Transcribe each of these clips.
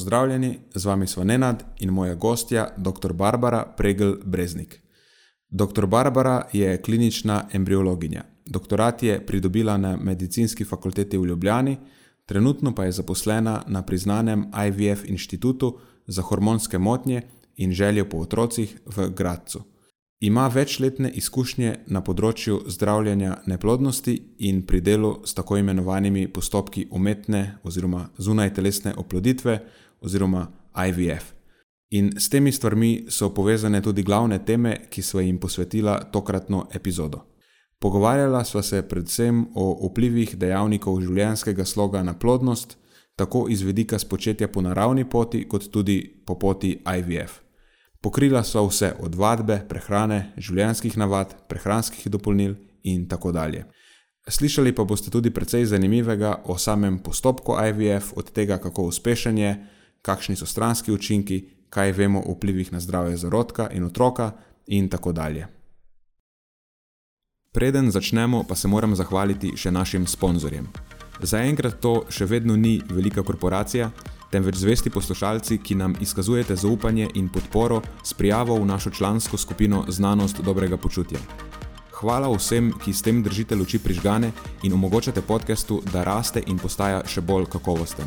Pozdravljeni, z vami smo Nenad in moja gostja, dr. Barbara Pregel Breznik. Dr. Barbara je klinična embriologinja. Doktorat je pridobila na medicinski fakulteti v Ljubljani, trenutno pa je zaposlena na priznanem IVF inštitutu za hormonske motnje in željo po otrocih v Gradcu. Ima večletne izkušnje na področju zdravljenja neplodnosti in pri delu s tako imenovanimi postopki umetne oziroma zunajtelesne oploditve oziroma IVF. In s temi stvarmi so povezane tudi glavne teme, ki sva jim posvetila tokratno epizodo. Pogovarjala sva se predvsem o vplivih dejavnikov življenjskega sloga na plodnost, tako iz vidika spočetja po naravni poti, kot tudi po poti IVF. Pokrila so vse od vadbe, prehrane, življenjskih navad, prehranskih dopolnil in tako dalje. Slišali pa boste tudi precej zanimivega o samem postopku IVF, od tega, kako uspešen je, kakšni so stranski učinki, kaj vemo o vplivih na zdravje zarodka in otroka in tako dalje. Preden začnemo, pa se moram zahvaliti še našim sponzorjem. Zaenkrat to še vedno ni velika korporacija, temveč zvesti poslušalci, ki nam izkazujete zaupanje in podporo s prijavo v našo člansko skupino Znanost dobrega počutja. Hvala vsem, ki s tem držite luči prižgane in omogočate podkastu, da raste in postaja še bolj kakovosten.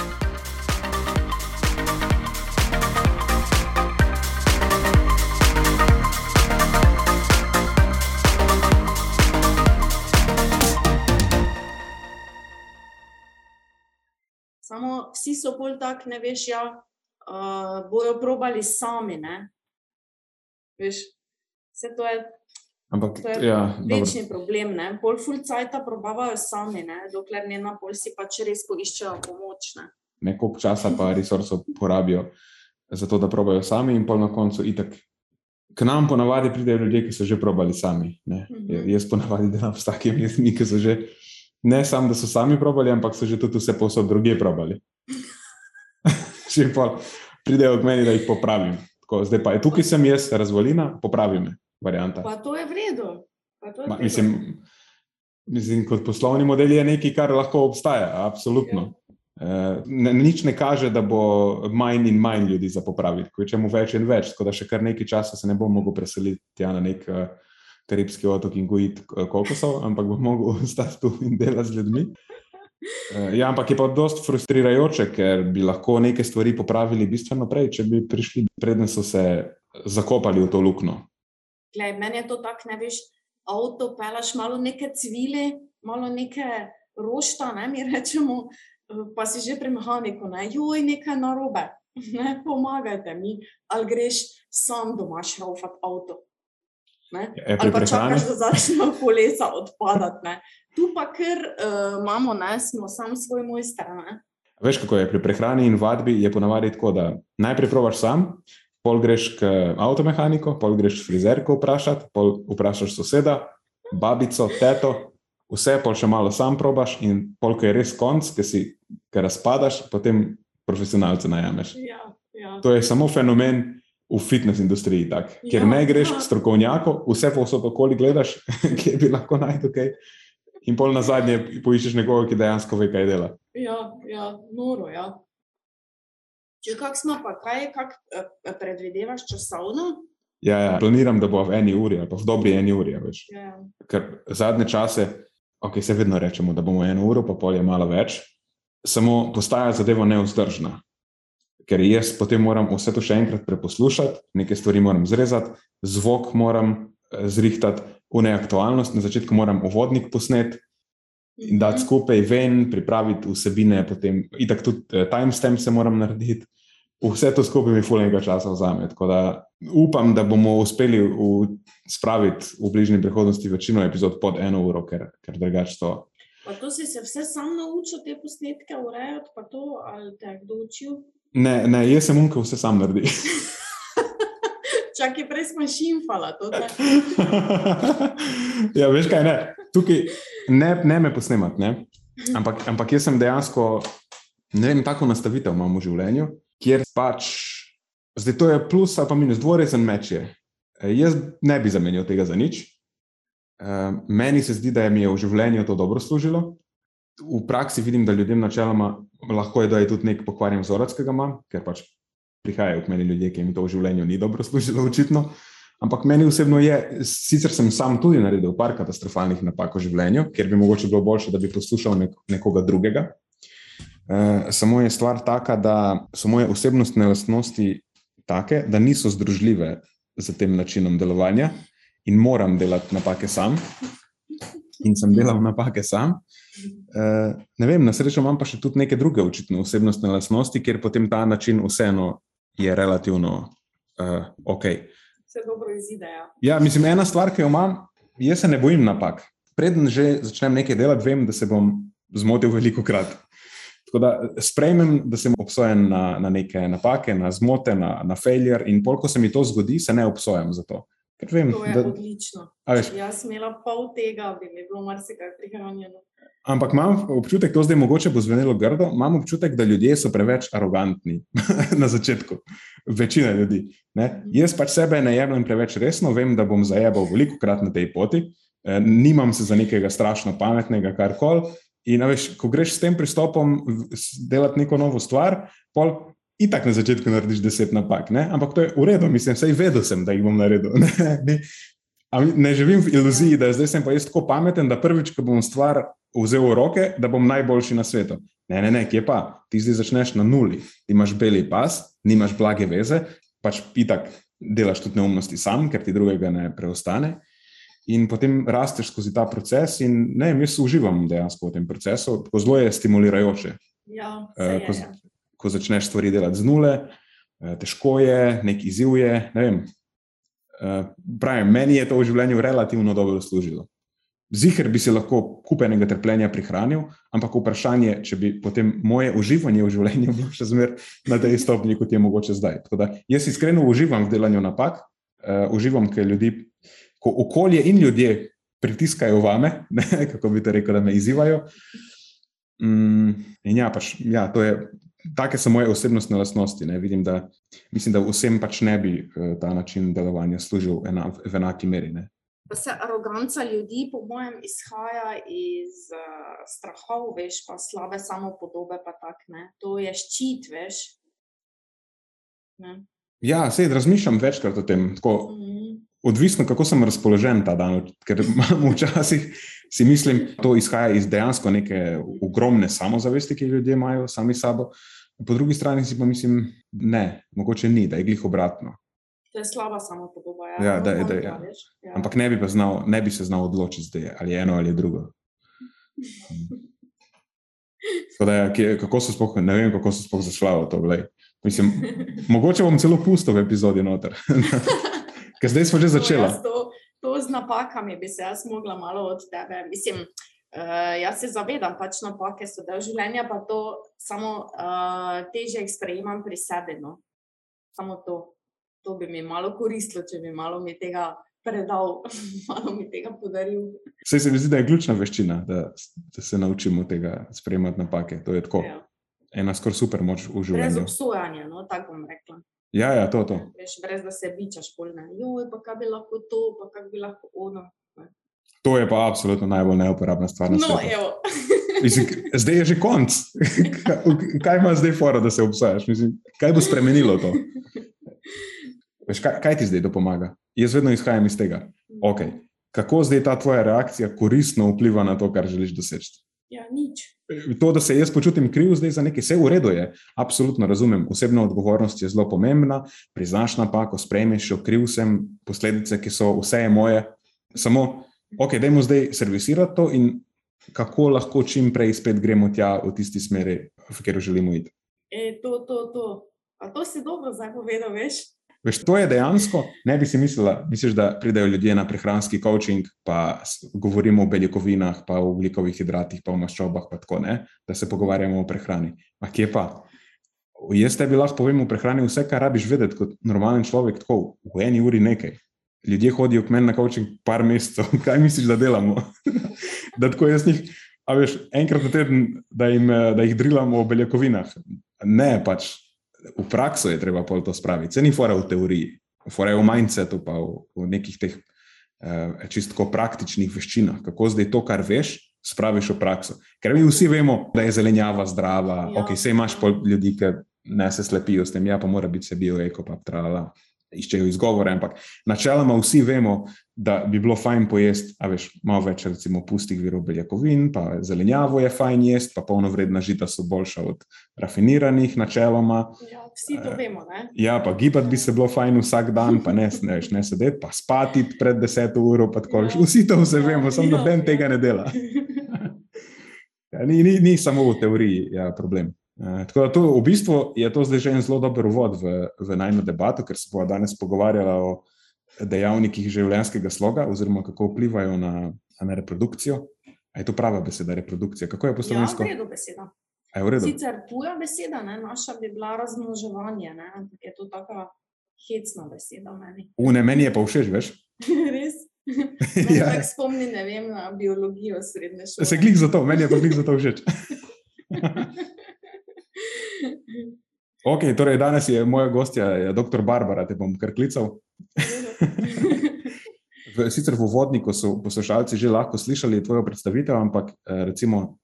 Vsi so bolj tak, ne veš, ja, uh, bojo probali sami. Ne? Veš, vse to je. Ampak, to je ja, večni dobro. problem. Ne? Pol fulcajta probavajo sami, ne? dokler ne na pol si pač res poiščejo pomoč. Ne? Neko časa pa resursov porabijo za to, da probajo sami, in pol na koncu itak. K nam ponavadi pridejo ljudje, ki so že probali sami. Uh mhm. Jaz ponavadi delam s takimi ljudmi, ki so že ne samo, da so sami probali, ampak so že tudi vse posod druge probali. Že pa pridejo od meni, da jih popravim. Tako, zdaj pa je tukaj sem jaz, razvalina, popravi me. Varianta. Pa to je v redu. Je Ma, mislim, mislim, kot poslovni model je nekaj, kar lahko obstaja. Absolutno. Ja. Ne, nič ne kaže, da bo manj in manj ljudi za popraviti, kot če mu več in več. Tako da še kar nekaj časa se ne bom mogel preseliti tja na nek uh, karibski otok in gojiti kokosov, ampak bom mogel ostati tu in delati z ljudmi. Eh, ja, ampak je pa dosti frustrirajoče, ker bi lahko neke stvari popravili bistveno prej, če bi prišli, preden so se zakopali v to luknjo. Meni je to tako, ne veš, avto pelaš malo neke cvile, malo neke rošta, ne mi rečemo, eh, pa si že pri mehaniku, ne, joj, nekaj narobe, ne, pomagajte mi, ali greš sam doma šraufati avto. Ja, ali pa čakaš, da začnejo kolesa odpadati. Tu pa, ker uh, imamo, ne, smo sami svoj mojster. Ne? Veš, kako je pri prehrani in vadbi, je ponavadi tako, da najprej probaš sam, pol greš k avtomehaniku, pol greš frizerko vprašati, pol vprašaš soseda, babico, teto, vse pol še malo sam probaš in pol, ko je res konc, ki si ga razpadaš, potem profesionalce najameš. Ja, ja. To je samo fenomen v fitness industriji, tak, ker ja, ne greš ja. strokovnjako, vse posod okoli gledaš, kje bi lahko najdel kaj. In pol na zadnje poiščeš nekoga, ki dejansko ve, kaj dela. Ja, ja noro. Ja. Če kak smo pa, kaj kak, eh, predvidevaš časovno? Ja, ja, planiram, da bo v eni uri ali pa v dobri eni uri. Ja. Ker zadnje čase, ok, se vedno rečemo, da bomo eno uro, pa pol je malo več, samo postaja zadeva neuzdržna ker jaz potem moram vse to še enkrat preposlušati, nekaj stvari moram zrezati, zvok moram eh, zrihtati, v neaktualnost, na začetku moram uvodnik posnet in dati mhm. skupaj ven, pripraviti vsebine, potem itak tudi eh, timestamp se moram narediti. vse to skupaj mi fulnega časa vzame. Tako da upam, da bomo uspeli v, spraviti v bližnji prihodnosti večino epizod pod eno uro, ker, ker drugače to. Pa to si se vse sam naučil, te posnetke urejati, pa to ali te je kdo učil? Ne, ne, jaz sem unka, vse sam naredi. Čakaj, prej smo šimfala. ja, veš kaj, ne. Tukaj ne, ne me posnemati, ne. Ampak, ampak jaz sem dejansko, ne vem, tako nastavitev imam v življenju, kjer pač, zdaj to je plus ali pa minus, dvorezen meč je. E, Jaz ne bi zamenjal tega za nič. E, Meni se zdi, da je mi je v življenju to dobro služilo. V praksi vidim, da ljudem načeloma lahko je, da je tudi nek pokvarjen vzorec, ki ga imam, ker pač prihajajo k meni ljudje, ki jim to v življenju ni dobro služilo, očitno. Ampak meni osebno je, sicer sem sam tudi naredil par katastrofalnih napak v življenju, ker bi mogoče bilo boljše, da bi poslušal nek, nekoga drugega. E, samo je stvar taka, da so moje osebnostne lastnosti take, da niso združljive z tem načinom delovanja in moram delati napake sam. In sem delal napake sam. E, ne vem, na srečo imam pa še tudi neke druge očitne osebnostne lastnosti, kjer potem ta način vseeno je relativno uh, ok. Se dobro izidejo. Ja, mislim, ena stvar, ki jo imam, jaz se ne bojim napak. Preden že začnem nekaj delati, vem, da se bom zmotil veliko krat. Tako da sprejmem, da sem obsojen na, na neke napake, na zmote, na, na failure, in pol, ko se mi to zgodi, se ne obsojam za to. Ker vem, To je da, odlično. veš, Jaz sem imela pol tega, bi mi bilo marsikaj prihranjeno. Ampak imam občutek, to zdaj mogoče bo zvenelo grdo, imam občutek, da ljudje so preveč arogantni na začetku. Večina ljudi. Ne? Jaz pač sebe ne jemljem preveč resno, vem, da bom zajebal veliko krat na tej poti, eh, nimam se za nekega strašno pametnega, kar koli. In veš, ko greš s tem pristopom delati neko novo stvar, pol itak na začetku narediš deset napak, ne? ampak to je v redu, mislim, sej vedel sem, da jih bom naredil. Ne, mi- ne živim v iluziji, da zdaj sem pa jaz tako pameten, da prvič, ko bom stvar vzel v roke, da bom najboljši na svetu. Ne, ne, ne, kje pa? Ti zdaj začneš na nuli, ti imaš beli pas, nimaš blage veze, pač itak delaš tudi neumnosti sam, ker ti drugega ne preostane. In potem rasteš skozi ta proces, in ne jaz uživam dejansko v tem procesu, tako zelo je stimulirajoče, Ja, Eh, ko, je, z- ja. ko začneš stvari delati z nule, eh, težko je, nek izziv je. Ne vem. Eh, Pravim, meni je to v življenju relativno dobro služilo. Zihar bi si lahko kupenega trpljenja prihranil, ampak vprašanje, če bi potem moje uživanje v življenju bilo še zmeraj na tej stopnji, kot je mogoče zdaj. Tako da jaz iskreno uživam v delanju napak, uh, uživam, ker ljudi, ko okolje in ljudje pritiskajo vame, ne, kako bi to rekel, da me izzivajo. Mm, in ja, pač, ja, to je. Take so moje osebnostne lastnosti. Ne. Vidim, da, mislim, da vsem pač ne bi eh, ta način delovanja služil ena, v enaki meri. Ne. Pa se aroganca ljudi, po mojem, izhaja iz uh, strahov, veš, pa slabe samopodobe, pa tak ne. To je ščit, veš. Ne. Ja, sej razmišljam večkrat o tem. Tako, Mhm. odvisno, kako sem razpoložen ta dan, ker imam včasih, si mislim, to izhaja iz dejansko neke ogromne samozavesti, ki jo ljudje imajo sami sabo. Po drugi strani si pa mislim, ne, mogoče ni, da je glih obratno. To je slaba samopodoba. Ja, da je- da je, ja. Ja. Ampak ne bi, znal, ne bi se znal odločiti, zdaj, ali eno ali drugo. Da, ja, kako so sploh, ne vem, kako so sploh zašla v to. Glej. Mislim, mogoče bom celo pustil v epizodi noter. Ker zdaj smo že To začela. jaz To, to z napakami bi se jaz mogla malo od tebe. Mislim, uh, jaz se zavedam, pač napake so del življenja, pa to samo uh, teže jih sprejemam pri sebi. No. Samo to. To bi mi malo koristilo, če bi malo mi tega predal, malo mi tega podaril. Vse se mi zdi, da je ključna veščina, da, da se naučimo tega sprejemati napake. To je tako Ja. ena skoraj super moč v Brez življenju. obsojanja, no, tako bom rekla. Ja, ja, to, to. Veš, brez da se bičaš polne. Joj, pa kaj bi lahko to, pa kaj bi lahko ono. To je pa absolutno najbolj neuporabna stvar na No, svetu. k- zdaj je že konc. Kaj- ima zdaj fora, da se? Mislim, kaj bo spremenilo to? Veš, kaj, kaj ti zdaj to pomaga? Jaz vedno izhajam iz tega. Okay. Kako zdaj ta tvoja reakcija koristno vpliva na to, kar želiš doseči? Ja, nič. To, da se jaz počutim kriv zdaj za nekaj, vse v redu je, absolutno razumem. Osebna odgovornost je zelo pomembna, priznaš napako, sprejmeš jo, kriv sem, posledice, ki so vse je moje. Samo, ok, dajmo zdaj servisirati to in kako lahko čim prej spet gremo tja v tisti smeri, v katero želimo iti. E, to, to, to. A to si dobro zdaj povedal, veš? Veš, to je dejansko, ne bi si mislila, misliš, da pridejo ljudje na prehranski coaching, pa govorimo o beljakovinah, pa o ugljikovih hidratih, pa o maščobah, pa tako ne, da se pogovarjamo o prehrani. Ma kje pa? Jaz tebi lahko povem o prehrani vse, kar rabiš vedeti kot normalen človek, tako v eni uri nekaj. Ljudje hodijo k meni na coaching par mesecev, kaj misliš, da delamo? da tako jaz njih, a veš, enkrat na teden, da, jim, da jih drilamo o beljakovinah. Ne, pač v prakso je treba pol to spraviti. Se ni fora v teoriji, fora je v mindsetu, pa v, v nekih teh uh, čisto praktičnih veščinah, kako zdaj to, kar veš, spraviš v prakso. Ker mi vsi vemo, da je zelenjava zdrava, ja. ok, se imaš pol ljudi, ki ne se slepijo s tem, ja, pa mora biti se bio, eko, pa trala iščejo izgovore, ampak načeloma vsi vemo, da bi bilo fajn pojesti, a veš, malo več, recimo, pustih virov beljakovin, pa zelenjavo je fajn jesti, pa polnovredna žita so boljša od rafiniranih, načeloma. Ja, vsi to vemo. Ne? Ja, pa gibati bi se bilo fajn vsak dan, pa ne, ne, veš, ne sedeti, pa spati pred deseto uro, pa tako. Ja. Vsi to vse vemo, ja, samo noben ja, tega ne dela. Ja, ni, ni, ni samo v teoriji ja, problem. Eh, tako da to, v bistvu je to zdaj že en zelo dober uvod v, v najmo debato, ker se bomo danes pogovarjali o dejavnikih življenjskega sloga, oziroma kako vplivajo na, na reprodukcijo. A je to prava beseda, reprodukcija? Kako je poslovensko? Ja, v redu beseda. Je v redu? Sicer tuja beseda, ne? naša bi bila razmnoževanje, ne? je to taka hecna beseda meni. U, ne, meni je pa všeč, veš? Res? ja. Tako spomni, ne vem, na biologijo srednje šole. Se klik za to, meni je pa klik za to všeč. Ok, torej danes je moja gostja, dr. Barbara, te bom kar klical. Sicer v uvodniku so poslušalci že lahko slišali tvojo predstavitev, ampak eh, recimo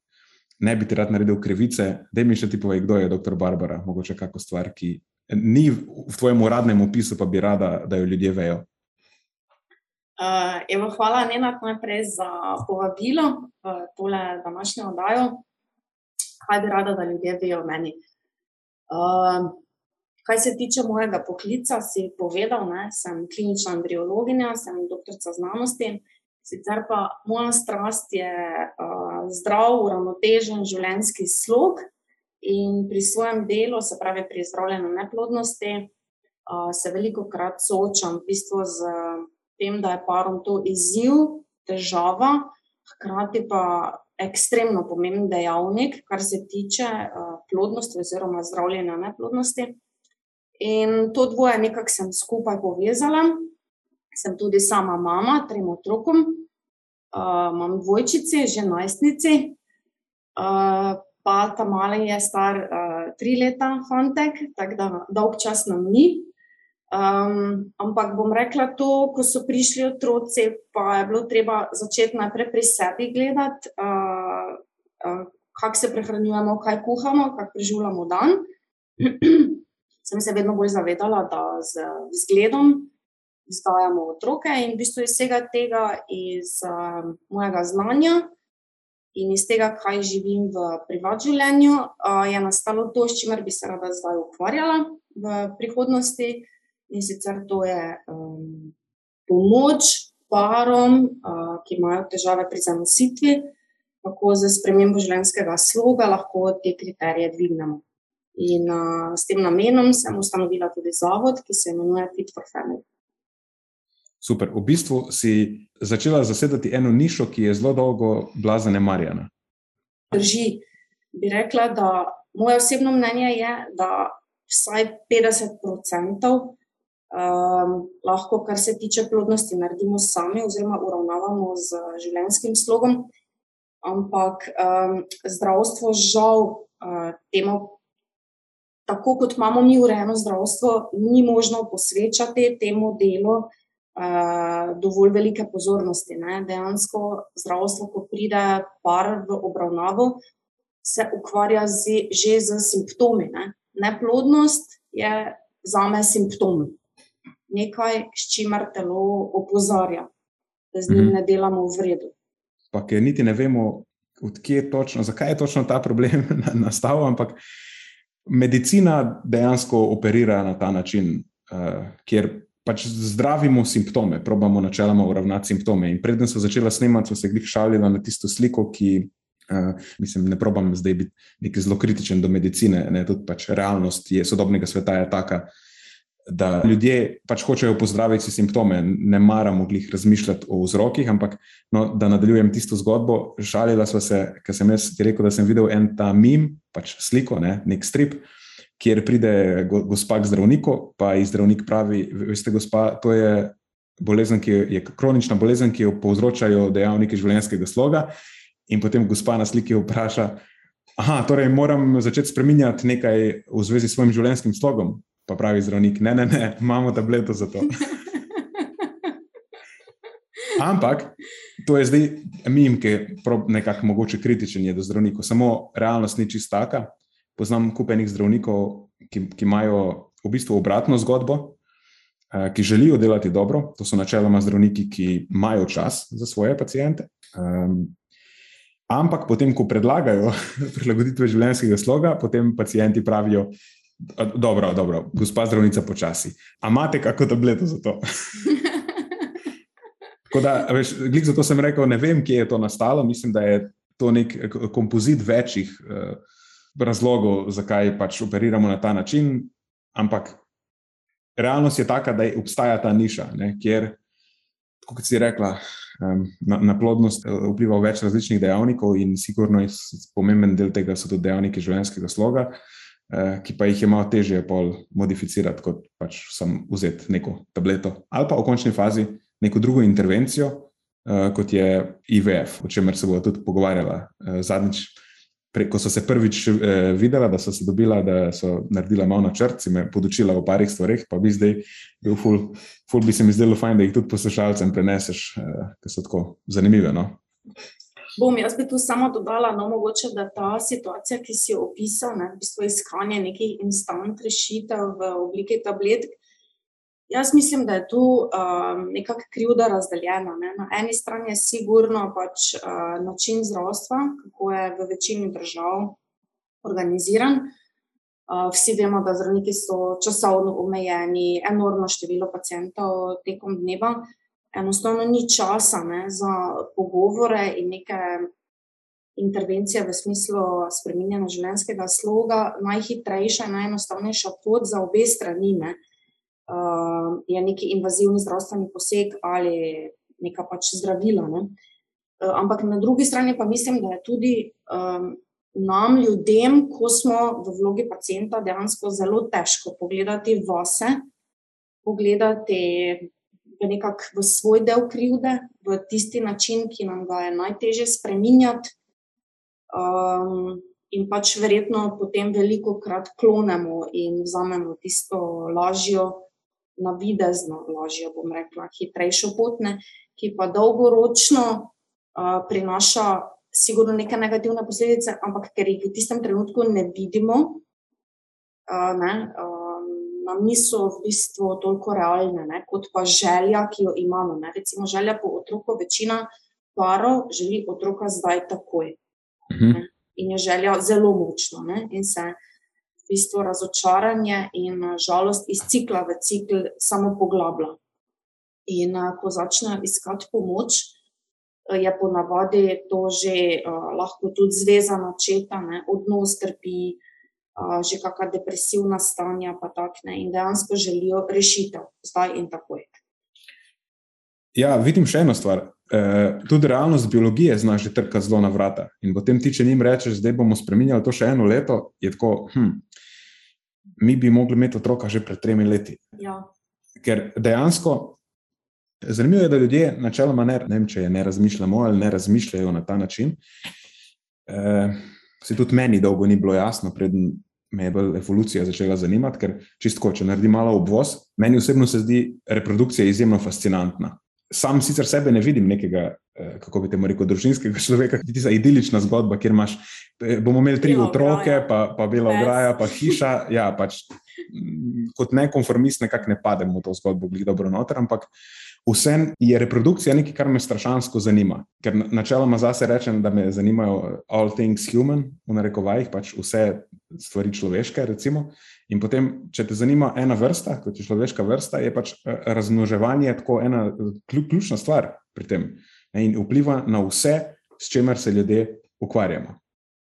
ne bi ti rad naredil krivice, da mi še ti povej, kdo je dr. Barbara, mogoče kakšno stvar, ki ni v tvojem uradnem opisu, pa bi rada, da jo ljudje vejo. Uh, evo, hvala, Nenad, najprej za povabilo v tole današnjo oddajo. Kaj bi rada, da ljudje vejo o meni? Uh, kaj se tiče mojega poklica, si povedal, da sem klinična embriologinja, sem doktorica znanosti. Sicer pa moja strast je uh, zdrav, uravnotežen življenjski slog in pri svojem delu, se pravi pri zdravljenju neplodnosti, uh, se veliko krat soočam v bistvu z tem, da je parom to izziv, težava, hkrati pa ekstremno pomemben dejavnik, kar se tiče uh, plodnosti oziroma zdravljenja neplodnosti. In to dvoje nekako sem skupaj povezala. Sem tudi sama mama, trem otrokom, uh, imam dvojčice, že najstnici, uh, pa ta mali je star uh, tri leta, fantek, tako da dolg čas nam ni. Um, ampak bom rekla to, ko so prišli otroci, pa je bilo treba začeti najprej pri sebi gledati, uh, uh, kako se prehranjujemo, kaj kuhamo, kako preživljamo dan. Sem se vedno bolj zavedala, da z vzgledom vzgajamo otroke in v bistvu iz vsega tega, iz uh, mojega znanja in iz tega, kaj živim v privatnem življenju, uh, je nastalo to, s čimer bi se rada zdaj ukvarjala v prihodnosti. In sicer to je um, pomoč parom, uh, ki imajo težave pri zanositvi, kako za spremembo življenjskega sloga lahko te kriterije dvignemo. In uh, s tem namenom sem ustanovila tudi zavod, ki se imenuje Fit for Family. Super. V bistvu si začela zasedati eno nišo, ki je zelo dolgo bila zanemarjena. Drži. Bi rekla, da moje osebno mnenje je, da vsaj 50% um, lahko, kar se tiče plodnosti, naredimo sami, oziroma uravnavamo z življenjskim slogom. Ampak um, zdravstvo, žal, uh, temu, tako kot imamo mi urejeno zdravstvo, ni možno posvečati temu delu uh, dovolj velike pozornosti. Ne? Dejansko zdravstvo, ko pride par v obravnavo, se ukvarja z, že z simptomi. Ne? Neplodnost je za me simptom nekaj, s čimer telo opozarja, da z njim mm -hmm. ne delamo v redu. Pa, ker niti ne vemo, odkje točno, zakaj je točno ta problem nastal, ampak medicina dejansko operira na ta način, uh, kjer pač zdravimo simptome, probamo načeloma uravnati simptome. In preden so začela snemati, so se jih šalili na tisto sliko, ki Uh, mislim, ne probam zdaj biti zelo kritičen do medicine. Ne, tudi pač realnost je, sodobnega sveta je taka, da ljudje pač hočejo pozdraviti simptome, ne maramo jih razmišljati o vzrokih. Ampak, no, da nadaljujem tisto zgodbo, šalila sva se, ker sem jaz rekel, da sem videl en ta mim, pač sliko, ne, nek strip, kjer pride gospa k zdravniku, pa ji zdravnik pravi: Veste, gospa, to je bolezen, ki je kronična bolezen, ki jo povzročajo dejavniki življenjskega sloga. In potem gospa na sliki vpraša, da torej moram začeti spremenjati nekaj v zvezi s svojim življenjskim slogom. Pa pravi zdravnik, ne, ne, ne, imamo tableto za to. Ampak to je zdaj mim, ki je nekako mogoče kritičen do zdravnikov. Samo realnost ni čist taka. Poznam kupenih zdravnikov, ki, ki imajo v bistvu obratno zgodbo, eh, ki želijo delati dobro. To so načeloma zdravniki, ki imajo čas za svoje pacijente. Um, Ampak potem, ko predlagajo prilagoditve življenjskega sloga, potem pacijenti pravijo: Dobro, dobro, gospa zdravnica, počasi. A imate kako tableto za to? Tako da, veš, zato sem rekel, ne vem, kje je to nastalo. Mislim, da je to nek kompozit večjih uh, razlogov, zakaj pač operiramo na ta način. Ampak realnost je taka, da obstaja ta niša, ne, kjer, kot si rekla, na, na plodnost eh, vpliva več različnih dejavnikov, in sigurno je pomemben del tega, so tudi dejavniki življenjskega sloga, eh, ki pa jih je malo težje modificirati, kot pač sem vzeti neko tableto ali pa v končni fazi neko drugo intervencijo, eh, kot je IVF, o čemer se bomo tudi pogovarjali zadnjič ko so se prvič eh, videla, da so se dobila, da so naredila malo načrt, si me podočila o parih stvarih, pa bi zdaj bil ful, ful bi se mi zdelo fajn, da jih tudi poslušalcem preneseš, eh, ker so tako zanimive. No? Bom jaz bi tu samo dodala, no, mogoče, da ta situacija, ki si jo opisal, ne, v bistvu iskanje nekih instant rešitev v obliki tabletk, Jaz mislim, da je tu um, nekako krivda razdeljena. Ne. Na eni strani je sigurno pač, uh, način zdravstva, kako je v večini držav organiziran. Uh, vsi vemo, da zdravniki so časovno omejeni, enormno število pacijentov tekom dneva. Enostavno ni časa ne, za pogovore in neke intervencije v smislu spremenjanja življenjskega sloga. Najhitrejša in najenostavnejša pot za obe strani. Ne uh, je neki invazivni zdravstveni poseg ali neka pač zdravila. Ne? Uh, ampak na drugi strani pa mislim, da je tudi um, nam, ljudem, ko smo v vlogi pacijenta, dejansko zelo težko pogledati vase, pogledati v, nekak, v svoj del krivde, v tisti način, ki nam ga je najtežje spremenjati. Um, in pač verjetno potem veliko krat klonemo in vzamemo tisto lažjo, navidezno lažjo, bom rekla, hitrejšo pot, ne, ki pa dolgoročno uh, prinaša sigurno neke negativne posledice, ampak ker jih v tistem trenutku ne vidimo, uh, ne, um, nam niso v bistvu toliko realne, ne, kot pa želja, ki jo imamo. Ne. Recimo želja po otroku, večina parov želi otroka zdaj takoj. Mhm. In je želja zelo močna, ne, in se bistvu razočaranje in eh, žalost iz cikla v cikl samo poglablja. In eh, ko začne iskati pomoč, eh, je ponavadi to že uh, lahko tudi zveza načeta, ne? odnos trpi, uh, že kakšna depresivna stanja, pa takne in dejansko želijo rešitev, zdaj in takoj. Ja, vidim še eno stvar. E, tudi realnost biologije znaš že trkati zelo na vrata. In potem ti, če jim rečeš, da bomo spremenjali to še eno leto, je tako, hm, mi bi mogli imeti otroka že pred tremi leti. Ja. Ker dejansko, zanimivo je, da ljudje načeloma ne, ne vem, če je ne razmišljamo ali ne razmišljajo na ta način. E, se tudi meni dolgo ni bilo jasno, preden me je evolucija začela zanimati, ker čistko, če naredim malo obvoz, meni osebno se zdi reprodukcija izjemno fascinantna. Sam sicer sebe ne vidim nekega Eh, kako bi te rekel, družinskega človeka, ki je idilična zgodba, kjer imaš, eh, bomo imeli tri Bila otroke, ograja. pa, pa bila ograja, pa hiša. Ja, pač, mm, kot nekonformist, nekako ne pademo v to zgodbo, glede dobro noter, ampak vsem je reprodukcija nekaj, kar me strašansko zanima. Ker načeloma zase rečem, da me zanimajo all things human, v narekovajih, pač vse stvari človeške. Recimo. In potem, če te zanima ena vrsta, kot je človeška vrsta, je pač eh, razmnoževanje tako ena ključna stvar pri tem in vpliva na vse, s čimer se ljudje ukvarjamo.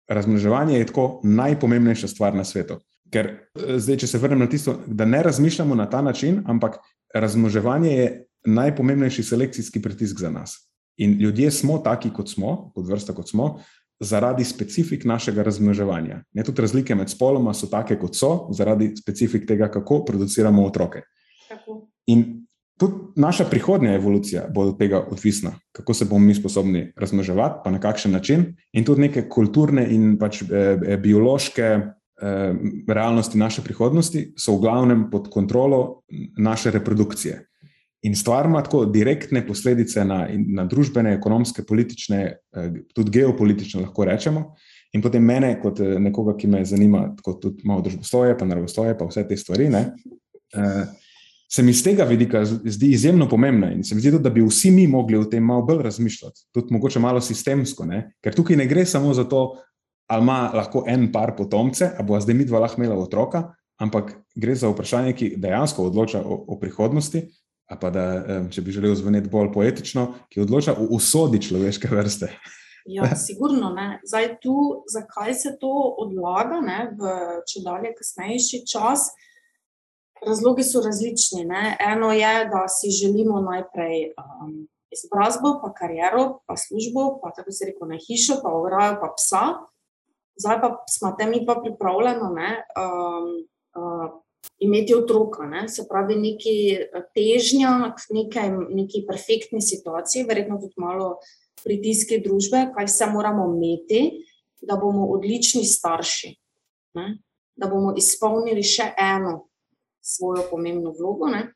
Razmnoževanje je tako najpomembnejša stvar na svetu. Ker eh, zdaj, če se vrnem na tisto, da ne razmišljamo na ta način, ampak razmnoževanje je najpomembnejši selekcijski pritisk za nas. In ljudje smo taki, kot smo, kot vrsta, kot smo, zaradi specifik našega razmnoževanja. Ne, tudi razlike med spoloma so take, kot so, zaradi specifik tega, kako produciramo otroke. Tako. In tudi naša prihodnja evolucija bo od tega odvisna, kako se bomo mi sposobni razmnoževati, pa na kakšen način, in tudi neke kulturne in pač e, e, biološke e, realnosti naše prihodnosti so v glavnem pod kontrolo naše reprodukcije. In stvar ima tako direktne posledice na, na družbene, ekonomske, politične, eh, tudi geopolitične, lahko rečemo. In potem mene, kot eh, nekoga, ki me zanima, kot tudi malo družbosloje, pa naravosloje, pa vse te stvari, ne, eh, se mi z tega vidika zdi izjemno pomembna. In se mi zdi tudi, da bi vsi mi mogli o tem malo bolj razmišljati, tudi mogoče malo sistemsko, ne, ker tukaj ne gre samo za to, ali ima lahko en par potomce, ali bo zdaj mi dva lahko imela otroka. Ampak gre za vprašanje, ki dejansko odloča o, o prihodnosti, pa da, če bi želel zveneti bolj poetično, ki odloča o usodi človeške vrste. Ja, sigurno ne. Zdaj, tu, zakaj se to odlaga ne, v če dalje kasnejši čas? Razlogi so različni. Ne. Eno je, da si želimo najprej um, izobrazbo, pa kariero, pa službo, pa tako se reko na hišo, pa ograjo, pa psa. Zdaj pa smo tem mi pa pripravljeno. Ne, um, uh, imeti otroka, ne? se pravi, neki eh, težnja k nekaj, neki perfektni situaciji, verjetno tudi malo pritiske družbe, kaj vse moramo imeti, da bomo odlični starši, ne? da bomo izpolnili še eno svojo pomembno vlogo. Ne?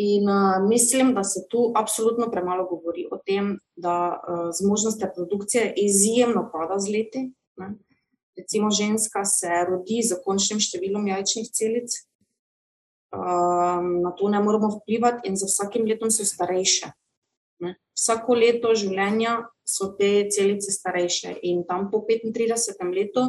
In uh, mislim, da se tu absolutno premalo govori o tem, da uh, zmožnost reprodukcije izjemno pada z leti. Ne? Recimo, ženska se rodi z končnim številom jajčnih celic, um, na to ne moremo vplivati, in za vsakim letom so starejše. Ne. Vsako leto življenja so te celice starejše, in tam po 35 letu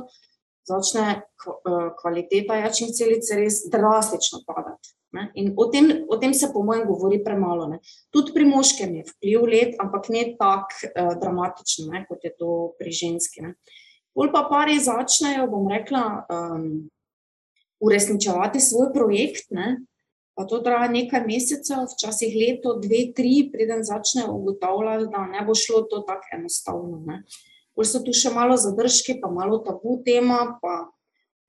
začne eh, kvaliteta jačnih celic res drastično padati. Ne. In o tem, o tem se, po mojem, govori premalo. Ne. Tudi pri moškem je vpliv let, ampak ne tako uh, dramatičen, ne, kot je to pri ženski. Pol pa pari začnejo, bom rekla, um, uresničevati svoj projekt. Ne? Pa to traja nekaj mesecev, včasih leto, dve, tri, preden začne ugotavljati, da ne bo šlo to tako enostavno. Pol so tu še malo zadržki, pa malo tabu tema.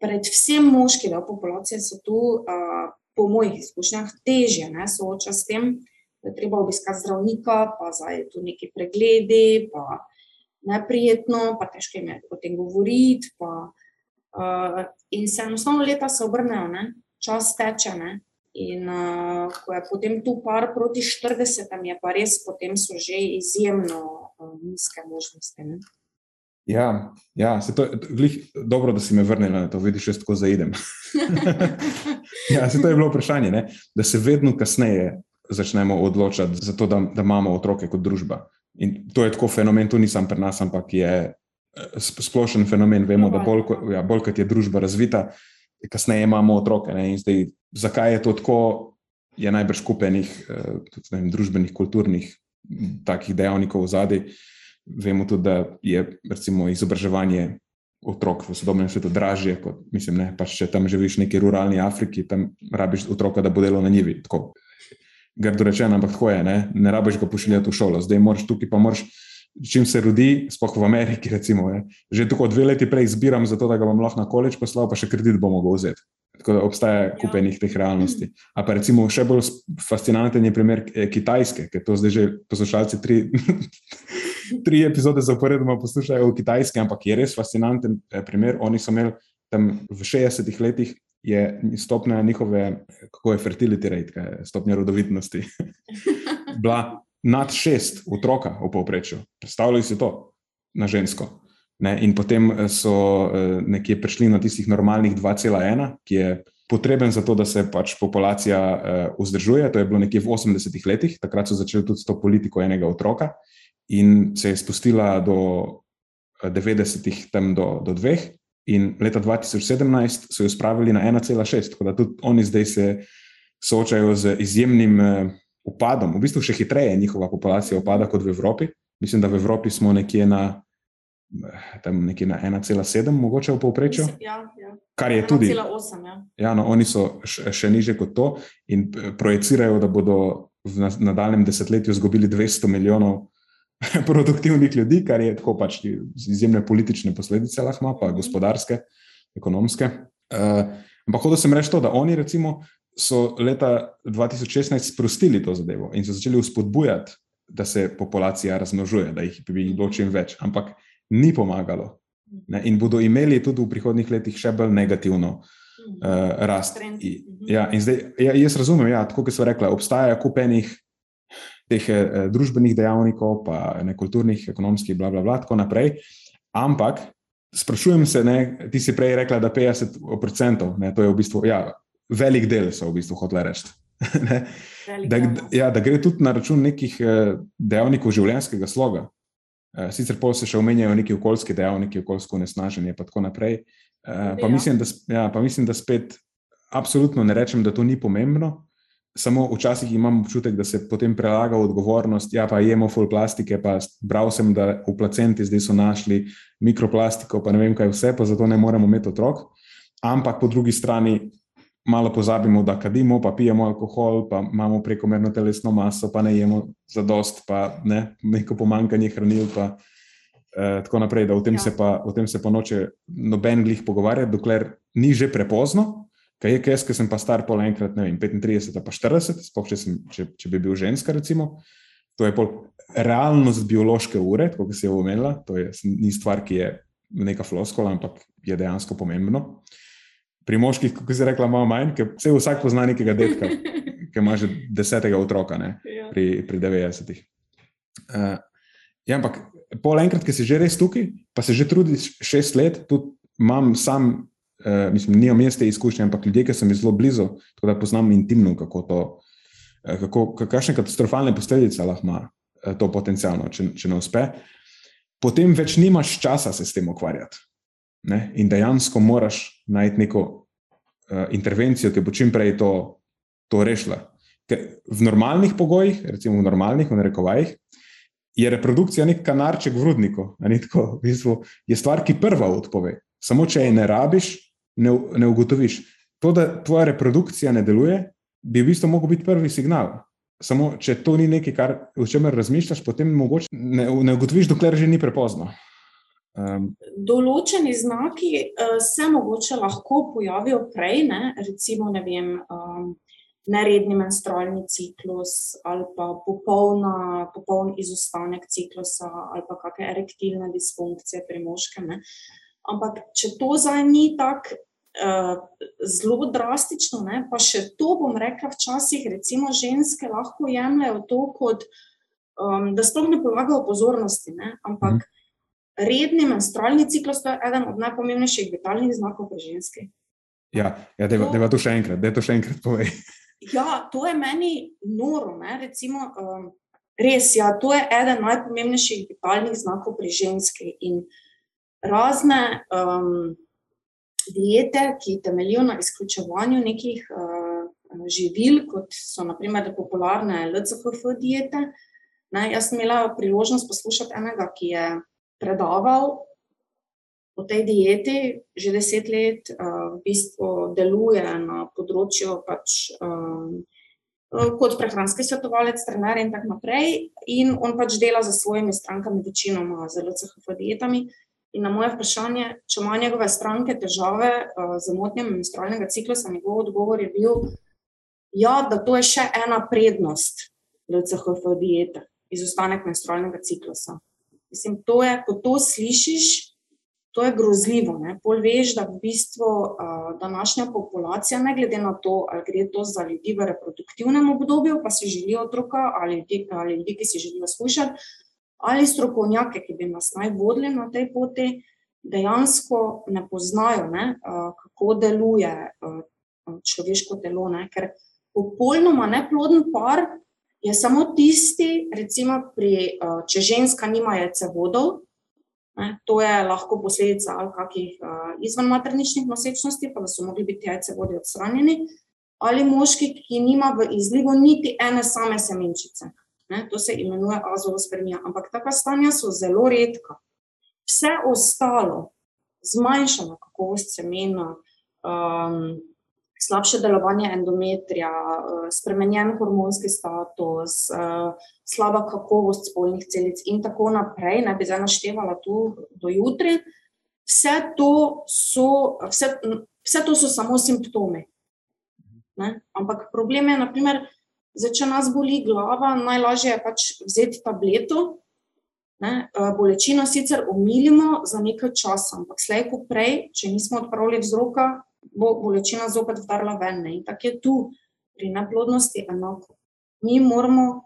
Predvsem moški del populacije so tu, uh, po mojih izkušnjah, težje ne, sooča s tem, da je treba obiskati zdravnika, pa zdaj tu neki pregledi, pa neprijetno, pa težko jim je o tem govoriti. Pa, Uh, in se enostavno leta se obrnejo, ne? čas teče. Ne? In uh, ko je potem tu par proti 40, je pa res, potem so že izjemno uh, nizke možnosti. Ne? Ja, ja se to, glih, dobro, da si me vrnil na to, vidiš, jaz tako zaidem. ja, se to je bilo vprašanje, ne? da se vedno kasneje začnemo odločati za to, da, da imamo otroke kot družba. In to je tako fenomen, to nisem pri nas, ampak je splošen fenomen. Vemo, da bolj, ja, bolj kot je družba razvita, kasneje imamo otroke. Zdaj, zakaj je to tako, je najbrž skupenih eh, družbenih, kulturnih takih dejavnikov v zadnji. Vemo tudi, da je recimo, izobraževanje otrok v sodobnem svetu dražje, kot mislim, ne, pa če tam živiš v neki ruralni Afriki, tam rabiš otroka, da bo delal na njivi. Tako, grdo rečeno, ampak tako je, ne, ne rabiš ga pošiljati v šolo. Zdaj moraš tukaj pa moraš čim se rodi, sploh v Ameriki, recimo, je, že tako dve leti prej izbiram, zato da ga bom lahko na koleč poslal, pa še kredit bomo ga vzeti. Tako da obstaja ja. kupenih teh realnosti. A pa recimo še bolj fascinanten je primer eh, Kitajske, ker to zdaj že poslušalci tri, tri epizode zaporedoma poslušajo o Kitajski, ampak je res fascinanten eh, primer. Oni so imeli tam v 60-ih letih. Je stopnja njihove, kako je fertility rate, stopnja rodovitnosti, bila nad šest otroka v povprečju. Predstavljaj si to na žensko. Ne? In potem eh, so eh, nekje prišli na tistih normalnih 2,1, ki je potreben za to, da se pač populacija eh, vzdržuje. To je bilo nekje v 80-ih letih, takrat so začeli tudi s to politiko enega otroka in se je spustila do 90-ih tam do, do dveh. In leta 2017 so jo spravili na 1,6, tako da tudi oni zdaj se soočajo z izjemnim upadom, v bistvu še hitreje njihova populacija upada kot v Evropi. Mislim, da v Evropi smo nekje na tam nekje na 1,7, mogoče v povprečju. Ja, ja. Kar je tudi. 1,8. Ja. Ja, no, oni so še, niže kot to in eh, projicirajo, da bodo v na- nadaljem desetletju izgubili 200 milijonov produktivnih ljudi, kar je tako pač izjemne politične posledice, lahko ima, pa Mhm. gospodarske, ekonomske. Uh, ampak hočem sem reči to, da oni recimo so leta 2016 sprostili to zadevo in so začeli vzpodbujati, da se populacija razmnožuje, da jih bi bilo čim več, ampak ni pomagalo. Ne, in bodo imeli tudi v prihodnih letih še bolj negativno uh, rast. I- Mhm. Ja, in zdaj, ja, jaz razumem, ja, tako kot so rekla, obstaja kup enih teh eh, družbenih dejavnikov, pa ne kulturnih, ekonomskih, bla, bla, bla, tako naprej. Ampak sprašujem se, ne, ti si prej rekla, da 50%, ne, to je v bistvu, ja, velik del so v bistvu hotela reči. Da, del, ja, da gre tudi na račun nekih eh, dejavnikov življenjskega sloga. Eh, Sicer pa se še omenjajo neki okoljski dejavniki, okoljsko nesnaženje in tako naprej. Pa Ja. mislim, da, ja, pa mislim, da spet absolutno ne rečem, da to ni pomembno. Samo včasih imam občutek, da se potem prelaga odgovornost. Ja, pa jemo full plastike, pa bral sem, da v placenti zdaj so našli mikroplastiko, pa ne vem kaj vse, pa zato ne moremo imeti otrok. Ampak po drugi strani malo pozabimo, da kadimo, pa pijemo alkohol, pa imamo prekomerno telesno maso, pa ne jemo za dost, pa ne, neko pomankanje hranil. Pa, eh, tako naprej, da o tem, ja. se pa, o tem se pa noče noben glih pogovarjati, dokler ni že prepozno. Kaj je, jaz, ki sem pa star pol enkrat, ne vem, 35 ali pa 40, sploh če, sem, če, če bi bil ženska, recimo. To je pol realnost biološke ure, kot si je omenila. To je, ni stvar, ki je neka floskola, ampak je dejansko pomembno. Pri moških, kot si rekla, malo manj, ker vse vsak pozna nekega detka, ki ima že desetega otroka ne, Ja. pri, pri 90-ih. Uh, ja, ampak pol enkrat, ki si že res tukaj, pa se že trudiš šest let, tudi imam sam, uh, mislim, nimam jaz te izkušnje, ampak ljudje, ki so mi zelo blizu, tako da poznam intimno, kako to, uh, kako, kakšne katastrofalne posledice lahko ima uh, to potencialno, če, če ne uspe. Potem več nimaš časa se s tem ukvarjati. Ne? In dejansko moraš najti neko uh, intervencijo, ki bo čim prej to, to rešila. Ker v normalnih pogojih, recimo v normalnih, v narekovajih, je reprodukcija nek kanarček v rudniku. ni tako? V bistvu je stvar, ki prva odpove. Samo če je ne rabiš, ne, ne ugotoviš. To, da tvoja reprodukcija ne deluje, bi v bistvu mogel biti prvi signal. Samo če to ni nekaj, kar, o čemer razmišljaš, potem mogoče ne, ne ugotoviš, dokler že ni prepozno. Um, Določeni znaki uh, se mogoče lahko pojavijo prej, ne? recimo, ne vem, um, neredni menstrualni ciklus ali pa popolna, popoln izostanek ciklusa ali pa kakšne erektilne disfunkcije pri moškem. Ne? Ampak če to zdaj ni tako uh, zelo drastično, ne? pa še to bom rekla, včasih recimo ženske lahko jemljajo to kot, um, da sploh ne polagajo pozornosti, ne? ampak Mhm. redni menstrualni ciklus je eden od najpomembnejših vitalnih znakov pri ženski. ja, ja deva, deva to še enkrat, da je to še enkrat povej. Ja, to je meni noro. Ne? Recimo, um, res, ja, to je eden najpomembnejših vitalnih znakov pri ženski. In razne um, diete, ki temeljijo na izključevanju nekih uh, živil, kot so naprimer popularne LCHF diete. Ne? Jaz sem imela priložnost poslušati enega, ki je predaval o tej dieti že deset let, uh, v bistvu deluje na področju pač, um, kot prehranski svetovalec, trener in tako naprej. In on pač dela za svojimi strankami, večinoma z LCHF dietami. In na moje vprašanje, če ima njegove stranke težave uh, z motnjami menstrualnega ciklusa, njegov odgovor je bil, ja, da to je še ena prednost LCHF diete, izostanek menstrualnega ciklusa. Mislim, to je, ko to slišiš, to je grozljivo. Ne? Pol veš, da v bistvu uh, današnja populacija, ne glede na to, ali gre to za ljudi v reproduktivnem obdobju, pa si želijo otroka, ali ljudi, ali ljudi ki si želijo slušati, ali strokovnjake, ki bi nas naj vodili na tej poti, dejansko ne poznajo, ne? Uh, kako deluje uh, človeško telo. Ne? Ker popolnoma neploden par je samo tisti, recimo, pri, uh, če ženska nima jajcevodov. Ne, to je lahko posledica ali kakih uh, izvenmaterničnih nosečnosti, pa da so mogli biti jajce vodi odstranjeni, ali moški, ki nima v izlivu niti ene same semenčice. Ne, to se imenuje azolospermija, ampak taka stanja so zelo redka. vse ostalo, zmanjšana kakovost semena, um, slabše delovanje endometrija, uh, spremenjen hormonski status, uh, slaba kakovost spolnih celic in tako naprej, ne bi zdaj naštevala tu do jutri. Vse to so, vse, vse to so samo simptomi. Ne? Ampak problem je, naprimer, da če nas boli glava, najlažje je pač vzeti tableto. Ne? Bolečino sicer umilimo za nekaj časa, ampak slej ko prej, če nismo odpravili vzroka, bo bolečina zopet vdarla ven. Ne? In tako je tu pri neplodnosti enako. Mi moramo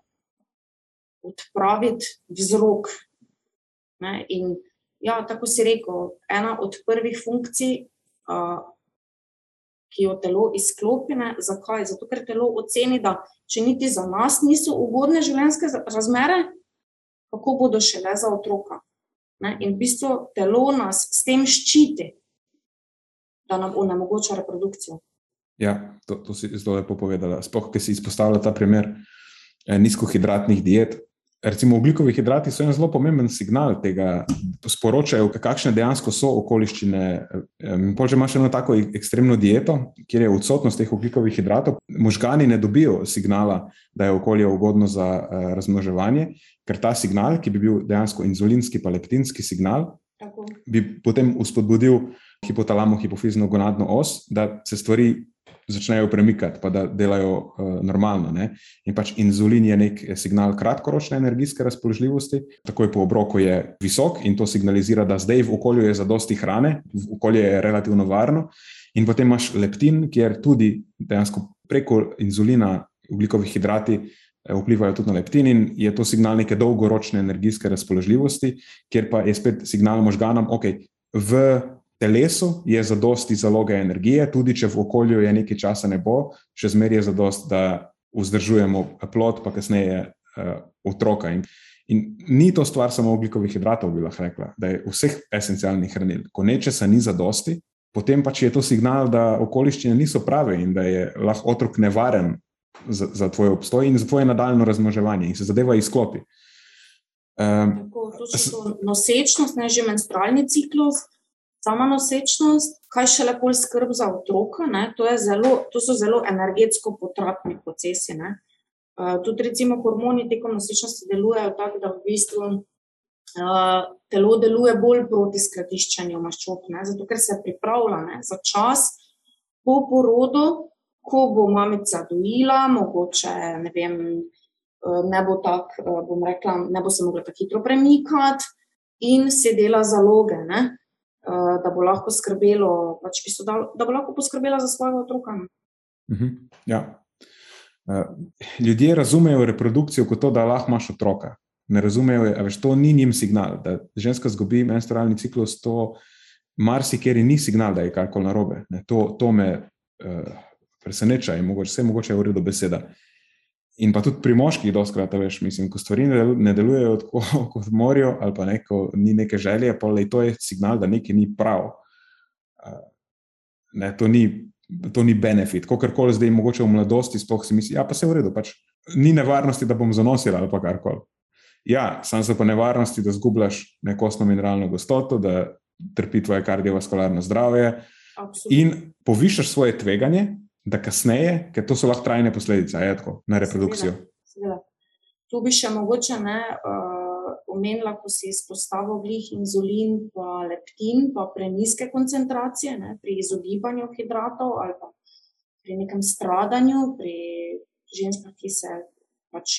odpraviti vzrok. Ne? In ja, tako si rekel, ena od prvih funkcij, uh, ki jo telo izklopi, zakaj? Zato, ker telo oceni, da če niti za nas niso ugodne življenjske razmere, kako bodo šele za otroka. Ne? In v bistvu telo nas s tem ščiti, da nam onemogoča reprodukcijo. Ja, to, to si zelo lepo povedala. Sploh, ki si izpostavila ta primer eh, nizkohidratnih diet. Recimo, ugljikovi hidrati so en zelo pomemben signal tega, sporočajo, kakšne dejansko so okoliščine. Če imaš eno tako ekstremno dieto, kjer je odsotnost teh ugljikovih hidratov, možgani ne dobijo signala, da je okolje ugodno za uh, razmnoževanje, ker ta signal, ki bi bil dejansko inzulinski, pa leptinski signal, tako. bi potem uspodbudil hipotalamo, hipofizno gonadno os, da se stvari začnejo premikati, pa da delajo uh, normalno. In pač inzulin je nek signal kratkoročne energijske razpoložljivosti, takoj po obroku je visok in to signalizira, da zdaj v okolju je zadosti hrane, v okolju je relativno varno. In potem imaš leptin, kjer tudi dejansko preko inzulina, ugljikovi hidrati. Eh, vplivajo tudi na leptin, in je to signal neke dolgoročne energijske razpoložljivosti, kjer pa je spet signal možganom, da okay, v telesu je zadosti zaloge energije, tudi če v okolju je nekaj časa ne bo, še zmeraj je zadost, da vzdržujemo plod, pa kasneje uh, otroka. In, in ni to stvar samo oglikovih hidratov, bi lahko rekla, da je vseh esencialnih hranil. Ko nečesa ni zadosti, potem pač je to signal, da okoliščine niso prave in da je lahko otrok nevaren za, za tvoj obstoj in za tvoje nadaljno razmoževanje in se zadeva izklopi. Um, Tako, to so nosečnost, ne že menstrualni ciklus, sama nosečnost, kaj še lepo skrb za otroka. To, zelo, to so zelo energetsko potratni procesi. Ne? Uh, tudi, recimo, hormoni tekom nosečnosti delujejo tako, da v bistvu uh, telo deluje bolj proti skladiščenju maščob, ne? zato ker se pripravlja ne? za čas po porodu, ko bo mamica dojila, mogoče ne, vem, ne bo tako, bom rekla, ne bo se mogla tako hitro premikati in se dela zaloge. Ne? Eh, da bo lahko skrbelo, pač, da, da bo lahko poskrbela za svojega otroka. Uh -huh. ja. uh, ljudje razumejo reprodukcijo kot to, da lahko imaš otroka. Ne razumejo, da to ni njim signal, da ženska zgubi menstrualni ciklus. To marsikeri ni signal, da je karkoli narobe. To, to me uh, preseneča in mogoče, vse mogoče je v redu beseda. Uh, In pa tudi pri moških, doskrat, veš, mislim, ko stvari ne delujejo tako, kot morajo, ali pa neko, ni neke želje, pa le to je signal, da nekaj ni prav. Ne, to, ni, to ni benefit. Kakorkoli zdaj, mogoče v mladosti, sploh si misli, da ja, pa se v redu, pač ni nevarnosti, da bom zanosila ali pa karkoli. Ja, sam so pa nevarnosti, da zgubljaš neko osnovno mineralno gostoto, da trpi tvoje kardiovaskularno zdravje Absolutno. in povišaš svoje tveganje da kasneje, ker to so lahko trajne posledice, je tako na reprodukcijo. Seveda. Tu bi še mogoče ne uh, omenila, ko si izpostavil glih inzulin, pa leptin, pa preniske koncentracije ne, pri izogibanju hidratov ali pa pri nekem stradanju, pri ženskah, ki se pač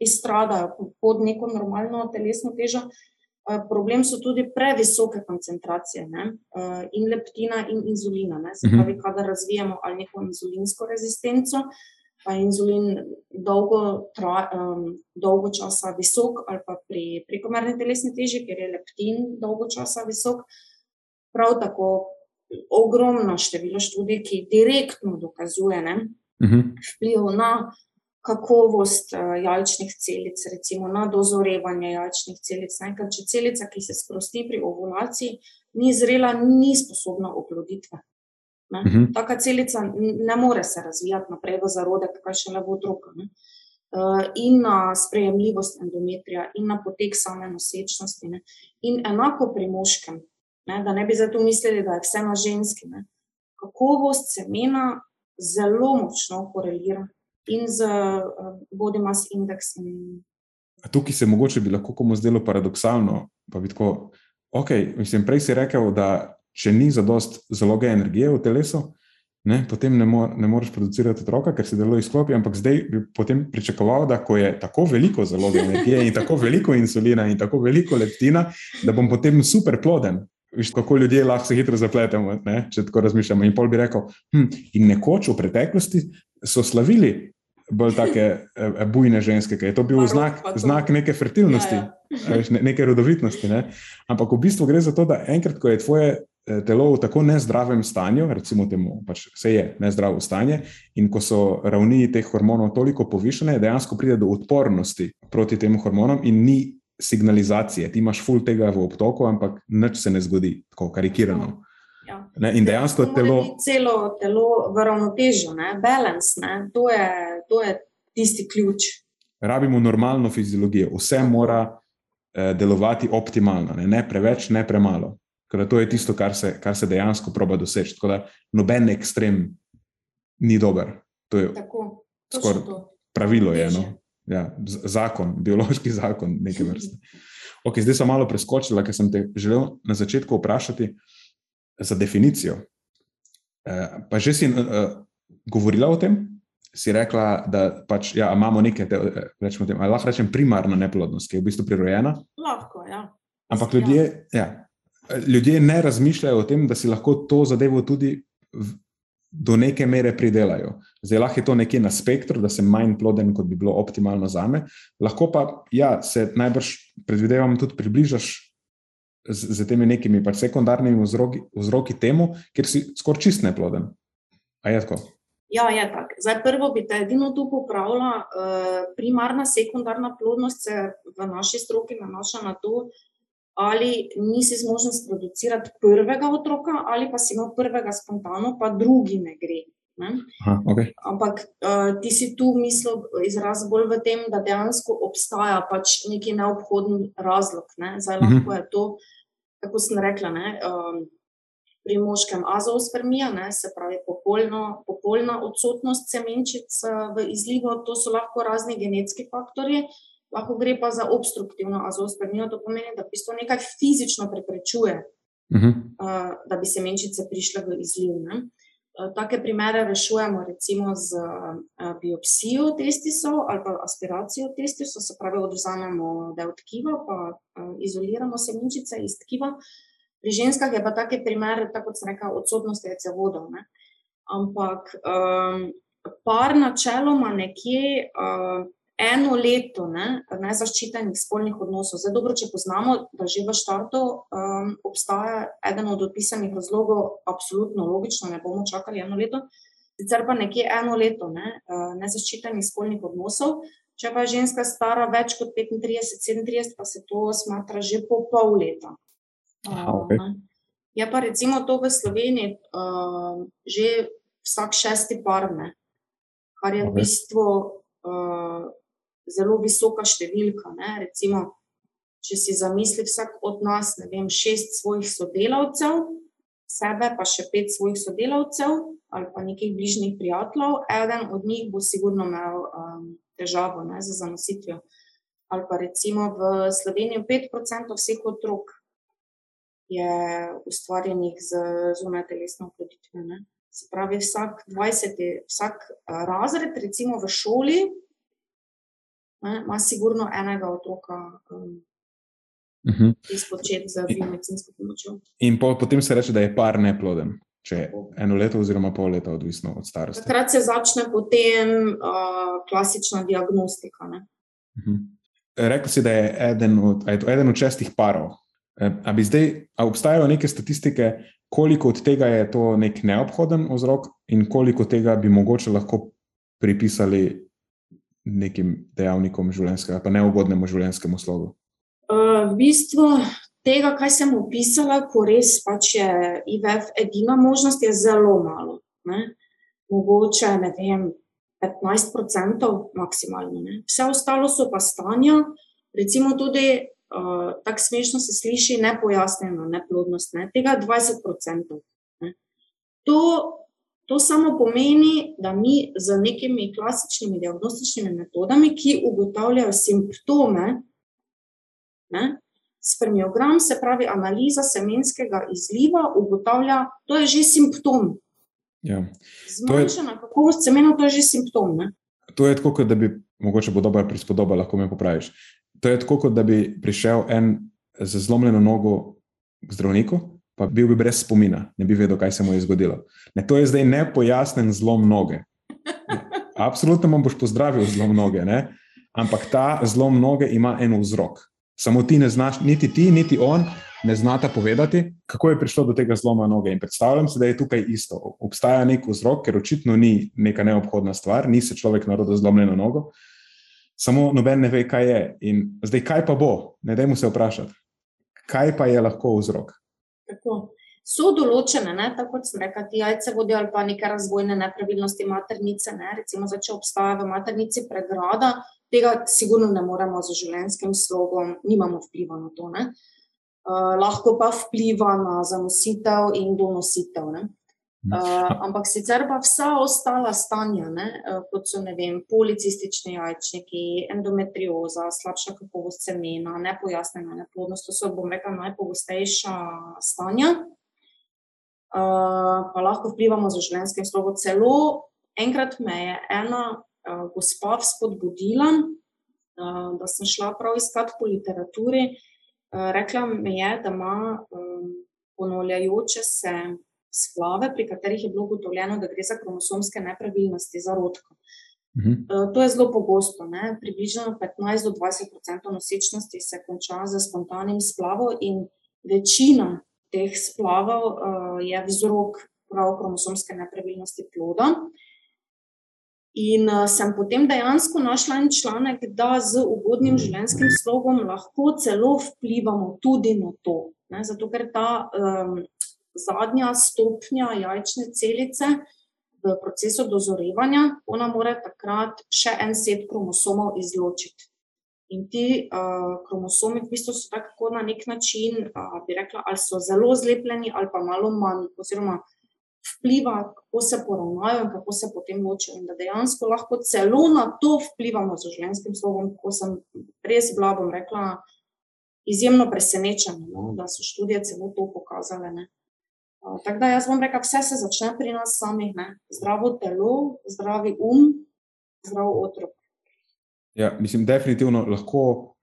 izstradajo pod neko normalno telesno težo. Uh, problem so tudi previsoke koncentracije ne? Eh, in leptina in inzulina. Ne? Se mhm. pravi, kadar razvijamo ali neko inzulinsko rezistenco, pa je inzulin dolgo, tra, um, dolgo časa visok, ali pa pri prekomerni telesni teži, ker je leptin dolgo časa visok. Prav tako ogromno število študij, ki direktno dokazuje ne? Mhm. vpliv na kakovost uh, jajčnih celic, recimo na dozorevanje jajčnih celic. Ker če celica, ki se sprosti pri ovulaciji, ni zrela, ni sposobna oploditve. Uh mhm. -huh. Taka celica ne more se razvijati naprej v zarodek, kaj še le v otroka. Ne? in na sprejemljivost endometrija, in na potek same nosečnosti. Ne. In enako pri moškem, ne, da ne bi zato mislili, da je vse na ženski. Ne. Kakovost semena zelo močno korelira in z uh, body mass indeksom. Tukaj se mogoče bi lahko komu zdelo paradoksalno. Pa bi tako, ok, mislim, prej si rekel, da če ni zadost zaloge energije v telesu, ne, potem ne, mo ne moreš producirati otroka, ker se delo izklopi. Ampak zdaj bi potem pričakoval, da ko je tako veliko zaloge energije in tako veliko insulina in tako veliko leptina, da bom potem super ploden. Viš, kako ljudje lahko se hitro zapletemo, ne, če tako razmišljamo. In pol bi rekel, hm, in nekoč v preteklosti so slavili bolj take e, bujne ženske, ker je to bil Marok, znak, to. znak neke fertilnosti, ja, ja. Ne, neke rodovitnosti. Ne. Ampak v bistvu gre za to, da enkrat, ko je tvoje e, telo v tako nezdravem stanju, recimo temu, pač vse je nezdravo stanje, in ko so ravni teh hormonov toliko povišene, dejansko pride do odpornosti proti tem hormonom in ni signalizacije. Ti imaš full tega v obtoku, ampak nič se ne zgodi, tako karikirano. Ne, in dejansko je telo. Celo telo v ravnotežju, balans, to, to je tisti ključ. Rabimo normalno fiziologijo, vse mora eh, delovati optimalno, ne, ne preveč, ne premalo. Kada to je tisto, kar se, kar se dejansko proba doseči. Tako da noben ekstrem ni dober. To je skoraj pravilo. Je, no? ja, zakon, biološki zakon, neke vrste. Okay, zdaj sem malo preskočila, ker sem te želel na začetku vprašati za definicijo. Uh, pa že si uh, govorila o tem, si rekla, da pač, ja, imamo nekaj, rečemo, tem, lahko rečem, primarna neplodnost, ki je v bistvu prirojena. Lahko, ja. Ampak ljudje, ja, ljudje ne razmišljajo o tem, da si lahko to zadevo tudi do neke mere pridelajo. Zdaj lahko je to nekje na spektru, da sem manj ploden, kot bi bilo optimalno za me. Lahko pa ja, se najbrž, predvidevam, tudi približaš z, z temi nekimi pač sekundarnimi vzroki, vzroki temu, ker si skoraj čist neploden. A je tako? Ja, je tako. Zdaj, prvo bi te edino tu popravila. Uh, primarna, sekundarna plodnost se v naši stroki nanaša na to, ali nisi zmožen sproducirati prvega otroka, ali pa si imel prvega spontano, pa drugi ne gre. Ne? Aha, okay. Ampak uh, ti si tu mislil izraz bolj v tem, da dejansko obstaja pač neki neobhoden razlog. Ne? Zdaj lahko uh mhm. -huh. je to, kako sem rekla. Ne? Um, Pri moškem azospermija, ne, se pravi popolno, popolna odsotnost semenčic v izlivu, to so lahko razni genetski faktori, lahko gre pa za obstruktivno azospermijo, to pomeni, da bistvo nekaj fizično preprečuje, uh -huh. uh, da bi se menšice prišle v izliv. Ne? Take primere rešujemo recimo z biopsijo testisov ali pa aspiracijo testisov, se pravi, odvzamemo del tkiva, pa izoliramo semenčice iz tkiva. Pri ženskah je pa take primere, tako kot sem rekel, odsotnost jajca vodov. Ne? Ampak um, par načeloma nekje uh, eno leto ne, nezaščitenih spolnih odnosov. Zdaj, dobro, če poznamo, da že v štartu um, obstaja eden od opisanih razlogov, absolutno logično, ne bomo čakali eno leto, sicer pa nekje eno leto ne, uh, nezaščitenih spolnih odnosov. Če pa je ženska stara več kot 35-37, pa se to smatra že po pol leta. Aha, okay. Je pa recimo to v Sloveniji uh, že vsak šesti par, ne, kar je okay. v bistvu uh, zelo visoka številka. Ne? Recimo, če si zamisli vsak od nas, ne vem, šest svojih sodelavcev, sebe pa še pet svojih sodelavcev ali pa nekih bližnjih prijateljev, eden od njih bo sigurno imel um, težavo ne, z zanositvijo. Ali pa recimo v Sloveniji 5% vseh otrok je ustvarjenih z zunaj telesno oploditvijo. Se pravi, vsak 20, vsak razred, recimo v šoli, ne, ima sigurno enega otroka, um, uh -huh. izpočet za biomedicinsko pomočjo. In po, potem se reče, da je par neploden. Če je eno leto, oziroma pol leta, odvisno od starosti. Takrat se začne potem uh, klasična diagnostika. Uh mhm. -huh. Rekl si, da je eden od, je eden od šestih parov. E, a bi zdaj, a obstajajo neke statistike, koliko od tega je to nek neobhoden vzrok, in koliko tega bi mogoče lahko pripisali nekim dejavnikom življenjskega, pa neugodnemu življenjskemu slogu? Uh, v bistvu tega, kaj sem opisala, ko res pač je IVF edina možnost, je zelo malo. Ne? Mogoče ne vem, 15% maksimalno. Ne. Vse ostalo so pa stanja, recimo tudi, uh, tako smešno se sliši, nepojasnjena neplodnost, ne. tega 20%. Ne. To, to samo pomeni, da mi z nekimi klasičnimi diagnostičnimi metodami, ki ugotavljajo simptome, ne, spermiogram, se pravi analiza semenskega izliva, ugotavlja, to je že simptom. Ja. Zmanjšana kakovost semena, to je že simptom. Ne? To je tako, da bi, mogoče bo dobra prispodoba, lahko me popraviš. To je tako, da bi prišel en z zlomljeno nogo k zdravniku, pa bil bi brez spomina, ne bi vedel, kaj se mu je zgodilo. Ne, to je zdaj nepojasnen zlom noge. Absolutno bom boš pozdravil zlom noge, ne? ampak ta zlom noge ima en vzrok. Samo ti ne znaš, niti ti, niti on, ne znata povedati, kako je prišlo do tega zloma noge. In predstavljam si, da je tukaj isto. Obstaja nek vzrok, ker očitno ni neka neobhodna stvar, ni se človek narodil zlomljeno nogo, samo noben ne ve, kaj je. In zdaj, kaj pa bo, ne dajmo se vprašati, kaj pa je lahko vzrok. Tako. So določene, ne, tako kot sem rekel, ti jajce vodijo ali pa neke razvojne nepravilnosti maternice. Ne, recimo, da če obstaja v maternici pregrada, tega sigurno ne moremo z življenjskim slogom, nimamo vpliva na to. Ne. Eh, lahko pa vpliva na zanositev in donositev. Uh, ampak sicer pa vsa ostala stanja, ne, uh, kot so vem, policistični jajčniki, endometrioza, slabša kakovost semena, nepojasnjena neplodnost, to so, bom rekel, najpogostejša stanja, uh, pa lahko vplivamo z življenjskim slogom. Celo enkrat me je ena uh, gospa spodbudila, uh, da sem šla prav iskati po literaturi, uh, rekla mi je, da ima um, ponavljajoče se splave, pri katerih je bilo ugotovljeno, da gre za kromosomske nepravilnosti, za rodko. Uh -huh. uh, to je zelo pogosto. Ne? Približno 15 do 20 nosečnosti se konča z spontanim splavom, in večina teh splavov uh, je vzrok prav kromosomske nepravilnosti ploda. In uh, sem potem dejansko našla en članek, da z ugodnim življenjskim slogom lahko celo vplivamo tudi na to. Ne? Zato, ker ta um, zadnja stopnja jajčne celice v procesu dozorevanja, ona mora takrat še en set kromosomov izločiti. In ti uh, kromosomi v bistvu so tako na nek način, uh, bi rekla, ali so zelo zlepljeni, ali pa malo manj, oziroma vpliva, kako se poravnajo in kako se potem ločijo. In da dejansko lahko celo na to vplivamo z življenjskim slovom, ko sem res bila, bom rekla, izjemno presenečena, no, da so študije celo to pokazale. Ne. Tako da jaz bom rekla, vse se začne pri nas samih, ne. zdravo telo, zdravi um, zdrav otrok. Ja, mislim, definitivno lahko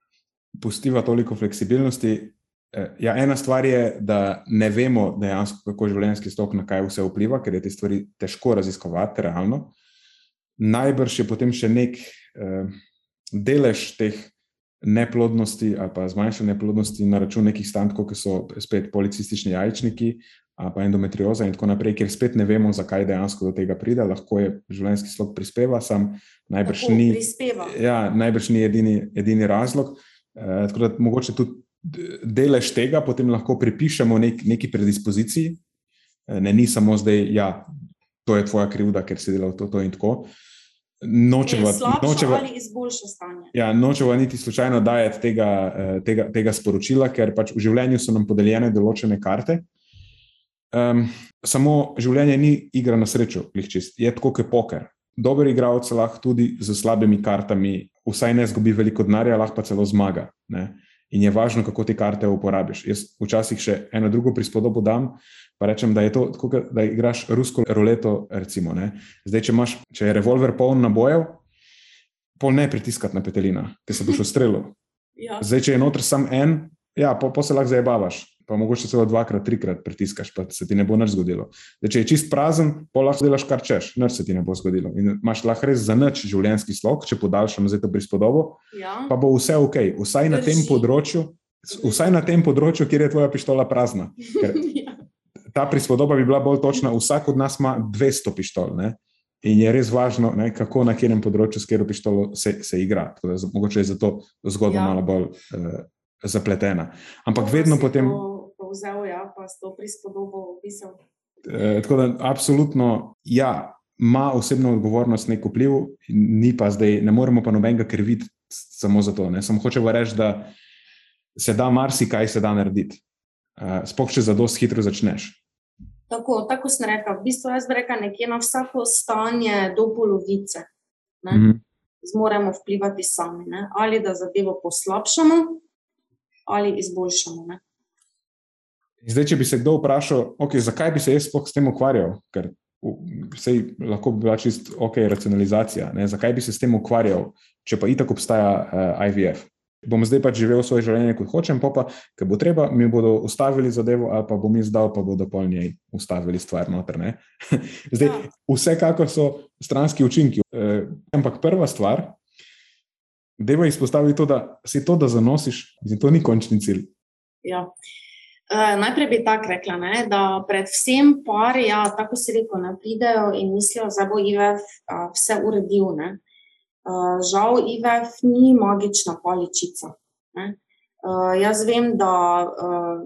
pustiva toliko fleksibilnosti, Eh, ja, ena stvar je, da ne vemo dejansko, kako življenjski stok na kaj vse vpliva, ker je te stvari težko raziskovati realno. Najbrž je potem še nek eh, delež teh neplodnosti ali pa zmanjšanja neplodnosti na račun nekih stankov, ki so spet policistični jajčniki pa endometrioza in tako naprej, ker spet ne vemo, zakaj dejansko do tega pride. Lahko je življenjski slog prispeva, sam najbrž ni, ja, najbrž ni edini, edini razlog. Eh, tako da mogoče tudi delež tega potem lahko pripišemo nek, neki predispoziciji, eh, ne ni samo zdaj, da ja, to je tvoja krivda, ker si delal to, to in tako. Nočeva, nočeva, ja, nočeva niti slučajno dajati tega, eh, tega, tega sporočila, ker pač v življenju so nam podeljene določene karte. Um, samo življenje ni igra na srečo, je tako kot poker. Dober igralec lahko tudi z slabimi kartami, vsaj ne zgubi veliko denarja, lahko pa celo zmaga. Ne? in je važno, kako te karte uporabiš. Jaz včasih še eno drugo prispodobo dam, pa rečem, da je to tako, da igraš rusko roleto. Recimo, Zdaj, če, imaš, če je revolver poln nabojev, pol ne pritiskati na petelina, ki se boš ustrelil. Ja. Zdaj, če je noter samo en, ja, pa, pa se lahko zabavaš pa mogoče celo dvakrat, trikrat pritiskaš, pa se ti ne bo nič zgodilo. Da, če je čist prazen, pa lahko delaš kar češ, nič se ti ne bo zgodilo. In imaš lahko res za nič življenjski slog, če podaljšamo za to prispodobo, ja. pa bo vse ok, vsaj na, področju, vsaj na tem področju, kjer je tvoja pištola prazna. Ja. Ta prispodoba bi bila bolj točna. Vsak od nas ima 200 pištol. Ne? In je res važno, ne, kako na katerem področju s katero pištolo se, se igra. Da, mogoče je zato zgodba ja. malo bolj uh, zapletena. Ampak vedno potem. To vzel, ja, pa s to prispodobo opisal. E, tako da, absolutno, ja, ima osebno odgovornost nek vpliv, ni pa zdaj, ne moremo pa nobenega kriviti samo zato. Samo hočemo reči, da se da marsikaj se da narediti. Uh, Sploh če za dosti hitro začneš. Tako, tako sem rekel. V bistvu jaz bi rekel, nekje na vsako stanje do polovice. Mm -hmm. Zmoremo vplivati sami. Ne? Ali da zadevo poslabšamo, ali izboljšamo. Ne? Zdaj, če bi se kdo vprašal, okay, zakaj bi se jaz sploh s tem ukvarjal, ker Vsej, lahko bi bila čisto ok, racionalizacija. Ne? Zakaj bi se s tem ukvarjal, če pa itak obstaja uh, eh, IVF? Bom zdaj pač živel svoje življenje, kot hočem, pa, pa ker bo treba, mi bodo ustavili zadevo, ali pa bom izdal, pa bodo pol njej ustavili stvar noter. zdaj, ja. Vsekakor so stranski učinki. Uh, ampak prva stvar, da je izpostaviti to, da si to, da zanosiš, in to ni končni cilj. Ja. Uh, najprej bi tako rekla, ne, da predvsem pari, ja, tako se reko, ne pridejo in mislijo, da bo IVF uh, vse uredil. Uh, žal, IVF ni magična paličica. Uh, jaz vem, da uh,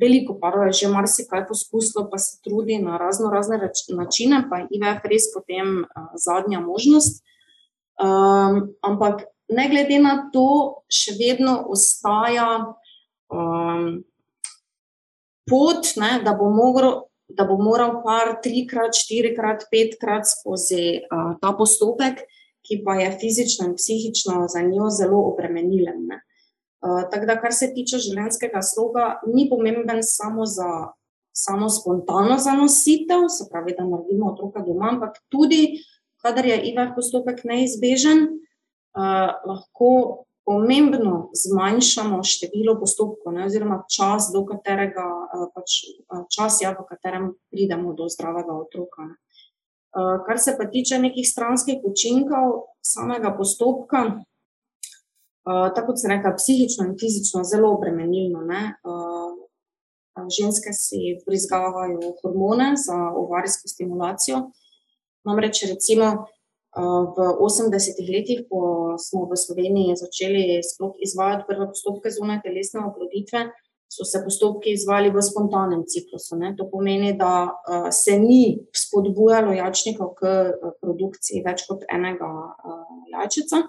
veliko parov je že marsikaj poskusilo, pa se trudi na razno razne načine, pa je IVF res potem uh, zadnja možnost. Um, ampak ne glede na to, še vedno ostaja. Um, pot, ne, da, bo mogro, da bo moral par trikrat, štirikrat, petkrat skozi uh, ta postopek, ki pa je fizično in psihično za njo zelo obremenilen. Uh, tako da, kar se tiče življenjskega sloga, ni pomemben samo za samo spontano zanositev, se pravi, da naredimo otroka doma, ampak tudi, kadar je IVR postopek neizbežen, uh, lahko pomembno zmanjšamo število postopkov, ne, oziroma čas, do katerega eh, pač, eh, čas je, v katerem pridemo do zdravega otroka. Ne. Eh, kar se pa tiče nekih stranskih učinkov samega postopka, tako kot se reka, psihično in fizično zelo obremenilno. Ne. Ženske si vbrizgavajo hormone za ovarijsko stimulacijo. Namreč, recimo, v 80-ih letih, ko smo v Sloveniji začeli izvajati prve postopke zunaj telesne oploditve, so se postopki izvajali v spontanem ciklusu. Ne. To pomeni, da se ni spodbujalo jačnikov k produkciji več kot enega jajčica.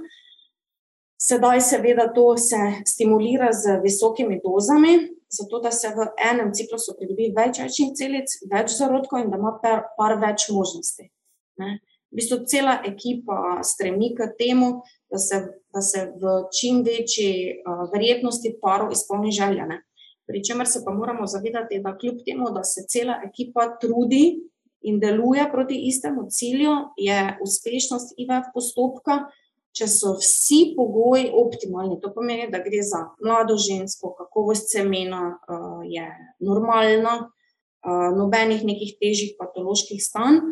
Sedaj, seveda, to se stimulira z visokimi dozami, zato da se v enem ciklusu pridobi več jajčnih celic, več zarodkov in da ima par, par več možnosti. Ne v bistvu cela ekipa stremi k temu, da se, da se v čim večji uh, verjetnosti parov izpolni željene. Pričemer se pa moramo zavedati, da kljub temu, da se cela ekipa trudi in deluje proti istemu cilju, je uspešnost IVF postopka, če so vsi pogoji optimalni. To pomeni, da gre za mlado žensko, kakovost semena uh, je normalna, uh, nobenih nekih težjih patoloških stanj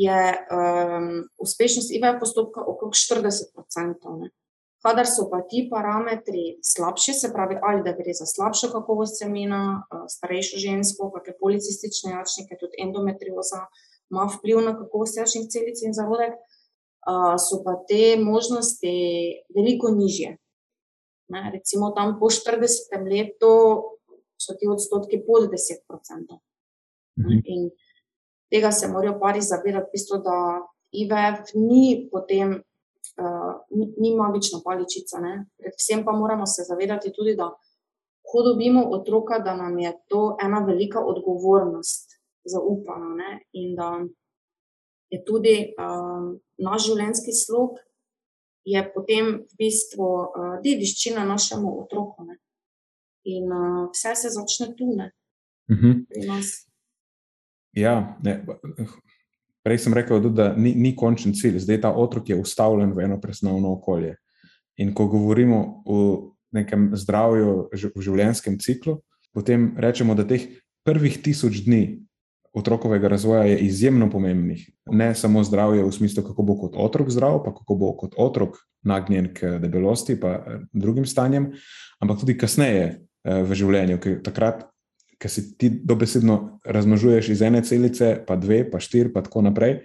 je um, uspešnost IVF postopka okrog 40%. Ne. Kadar so pa ti parametri slabši, se pravi, ali da gre za slabšo kakovost semena, uh, starejšo žensko, kakšne policistične jačnike, tudi endometrioza ima vpliv na kakovost jačnih celic in zarodek, uh, so pa te možnosti veliko nižje. Ne, recimo tam po 40 letu so ti odstotki pod 10%. Mhm. In tega se morajo pari zavedati, v bistvu, da IVF ni potem, uh, ni, ni magična paličica. Ne? Predvsem pa moramo se zavedati tudi, da ko dobimo otroka, da nam je to ena velika odgovornost, zaupana ne? in da je tudi uh, naš življenjski slog. Je potem v bistvu uh, dediščina našemu otroku. Ne? In uh, vse se začne tu, ne, uh mhm. -huh. pri nas. Ja, ne, prej sem rekel, da ni, ni končen cilj, zdaj ta otrok je ustavljen v eno presnovno okolje. In ko govorimo o nekem zdravju v življenjskem ciklu, potem rečemo, da teh prvih tisoč dni otrokovega razvoja je izjemno pomembnih. Ne samo zdravje v smislu, kako bo kot otrok zdrav, pa kako bo kot otrok nagnjen k debelosti in drugim stanjem, ampak tudi kasneje eh, v življenju, ker takrat ki si ti dobesedno razmnožuješ iz ene celice, pa dve, pa štiri, pa tako naprej,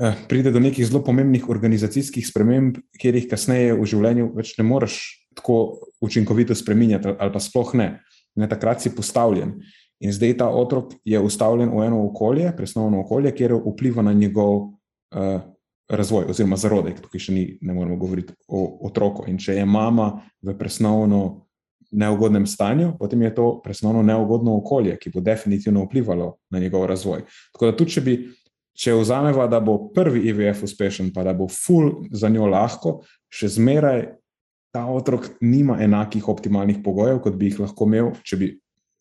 eh, pride do nekih zelo pomembnih organizacijskih sprememb, kjer jih kasneje v življenju več ne moreš tako učinkovito spremenjati, ali pa sploh ne. ne takrat si postavljen. In zdaj ta otrok je ustavljen v eno okolje, presnovno okolje, kjer vpliva na njegov uh, razvoj, oziroma zarodek. Tukaj še ni, ne moremo govoriti o otroku. In če je mama v presnovno neugodnem stanju, potem je to presnovno neugodno okolje, ki bo definitivno vplivalo na njegov razvoj. Tako da tudi, če bi. Če vzameva, da bo prvi IVF uspešen, pa da bo ful za njo lahko, še zmeraj ta otrok nima enakih optimalnih pogojev, kot bi jih lahko imel, če bi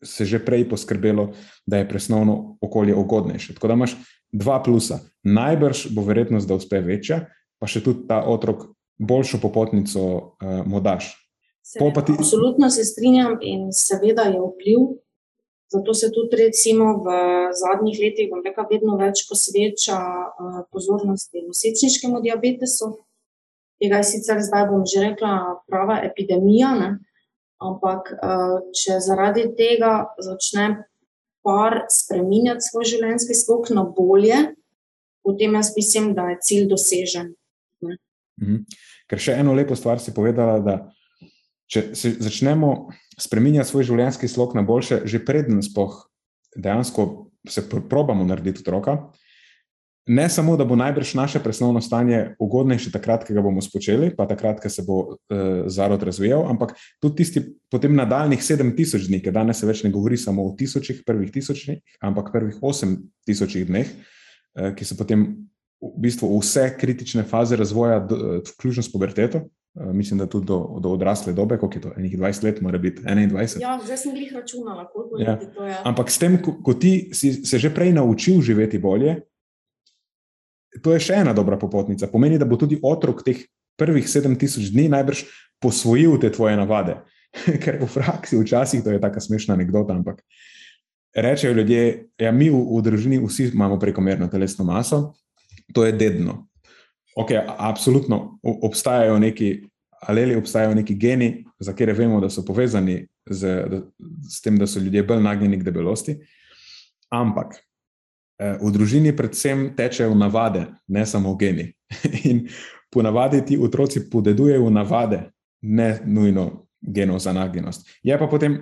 se že prej poskrbelo, da je presnovno okolje ugodnejše. Tako da imaš dva plusa. Najbrž bo verjetnost, da uspe večja, pa še tudi ta otrok boljšo popotnico uh, mu daš. Seveda, ti... Absolutno se strinjam in seveda je vpliv. Zato se tudi recimo v zadnjih letih, bom rekel, vedno več posveča uh, pozornosti nosečniškemu diabetesu. Tega je sicer zdaj, bom že rekla, prava epidemija. Ne? Ampak, uh, če zaradi tega začne par spremenjati svoj življenjski slog na bolje, potem jaz mislim, da je cilj dosežen. Mhm. Ker še eno lepo stvar si povedala, da če začnemo spremenjati svoj življenjski slog na boljše, že predtem, spoh dejansko se probamo narediti otroka, ne samo, da bo najbrž naše presnovno stanje ugodnejše, takrat, ko ga bomo spočeli, pa takrat, ko se bo uh, zarod razvijal, ampak tudi tisti potem nadaljnih 7000 dni, ker danes se več ne govori samo o tisočih, prvih tisočih, ampak prvih 8000 dneh, uh, ki so potem v bistvu vse kritične faze razvoja, uh, vključno s puberteto. Uh, mislim, da tudi do, do odrasle dobe, koliko je to, enih 20 let, mora biti 21. Ja, zdaj sem jih računala, koliko ja. je to. Ja. Ampak s tem, ko, ko ti si se že prej naučil živeti bolje, to je še ena dobra popotnica. Pomeni, da bo tudi otrok teh prvih 7000 dni najbrž posvojil te tvoje navade. Ker v praksi včasih to je tako smešna anekdota, ampak rečejo ljudje, da ja, mi v, v družini vsi imamo prekomerno telesno maso, to je dedno. Ok, absolutno obstajajo neki aleli, obstajajo neki geni, za katere vemo, da so povezani z, z tem, da so ljudje bolj nagnjeni k debelosti. Ampak Eh, v družini predvsem tečejo navade, ne samo geni. In ponavadi ti otroci podedujejo navade, ne nujno genov za nagnjenost. Je pa potem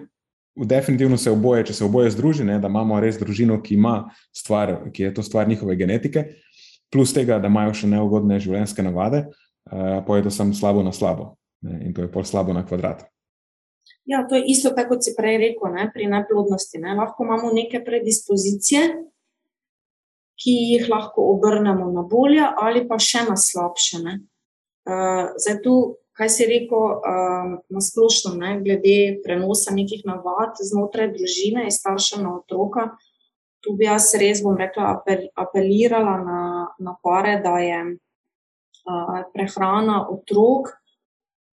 definitivno se oboje, če se oboje združi, ne, da imamo res družino, ki ima stvar, ki je to stvar njihove genetike, plus tega, da imajo še neugodne življenjske navade, uh, pa je to samo slabo na slabo ne, in to je pol slabo na kvadrat. Ja, to je isto, kot si prej rekel, ne, pri neplodnosti. Ne. Lahko imamo neke predispozicije, ki jih lahko obrnemo na bolje, ali pa še na slabše. Uh, zdaj, tu, kaj si rekel, uh, na splošno, ne, glede prenosa nekih navad znotraj družine in starša na otroka. Tu bi jaz res, bom rekla, apel, apelirala na, na pare, da je uh, prehrana otrok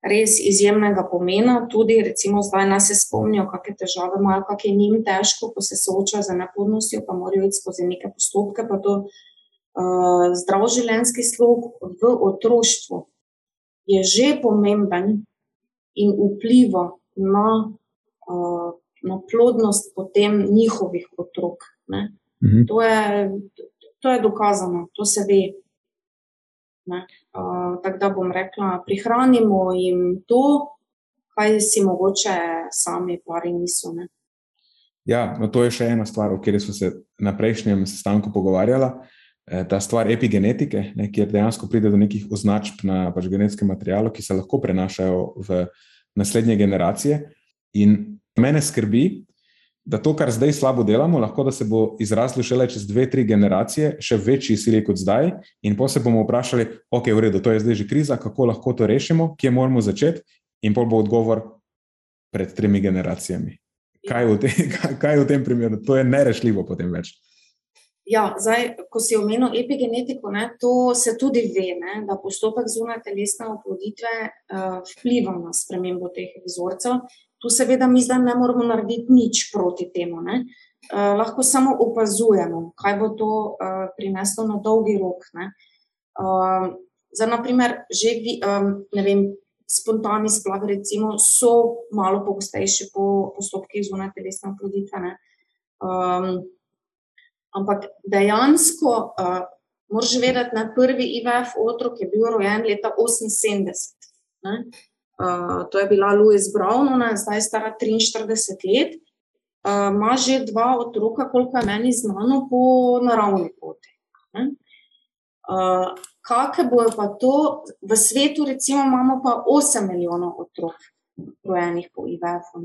res izjemnega pomena. Tudi, recimo, zdaj nas se spomnijo, kakšne težave imajo, kako je njim težko, ko se soočajo z neplodnostjo, pa morajo iti skozi neke postopke. Pa to uh, zdrav življenjski slog v otroštvu je že pomemben in vpliva na, uh, na plodnost potem njihovih otrok. Mhm. To, je, to je dokazano, to se ve. Uh, tako da bom rekla, prihranimo jim to, kaj si mogoče sami pari niso. Ne? Ja, no to je še ena stvar, o kateri smo se na prejšnjem sestanku pogovarjali. E, ta stvar epigenetike, ne, kjer dejansko pride do nekih označb na pač genetskem materialu, ki se lahko prenašajo v naslednje generacije. In mene skrbi, da to, kar zdaj slabo delamo, lahko da se bo izraslo šele čez dve, tri generacije, še večji sili kot zdaj. In pa se bomo vprašali, ok, v redu, to je zdaj že kriza, kako lahko to rešimo, kje moramo začeti. In pa bo odgovor pred tremi generacijami. Kaj v, te, kaj v tem primeru? To je nerešljivo potem več. Ja, zdaj, ko si omenil epigenetiko, ne, to se tudi ve, ne, da postopek zunaj telesne oploditve uh, vpliva na spremembo teh vzorcev Tu seveda mi zdaj ne moramo narediti nič proti temu. Uh, lahko samo opazujemo, kaj bo to uh, prineslo na dolgi rok. Uh, za naprimer, že vi, um, vem, spontani splav, recimo, so malo pogostejši po postopkih zunaj telesne oploditve. Um, ampak dejansko, uh, moraš vedeti, da prvi IVF otrok je bil rojen leta 78. Ne? To je bila Louise Brown, ona je zdaj stara 43 let. uh, ima že dva otroka, koliko je meni znano, po naravni poti. Uh, Kakšne bojo pa to v svetu, recimo, imamo pa 8 milijonov otrok, rojenih po IVF-u.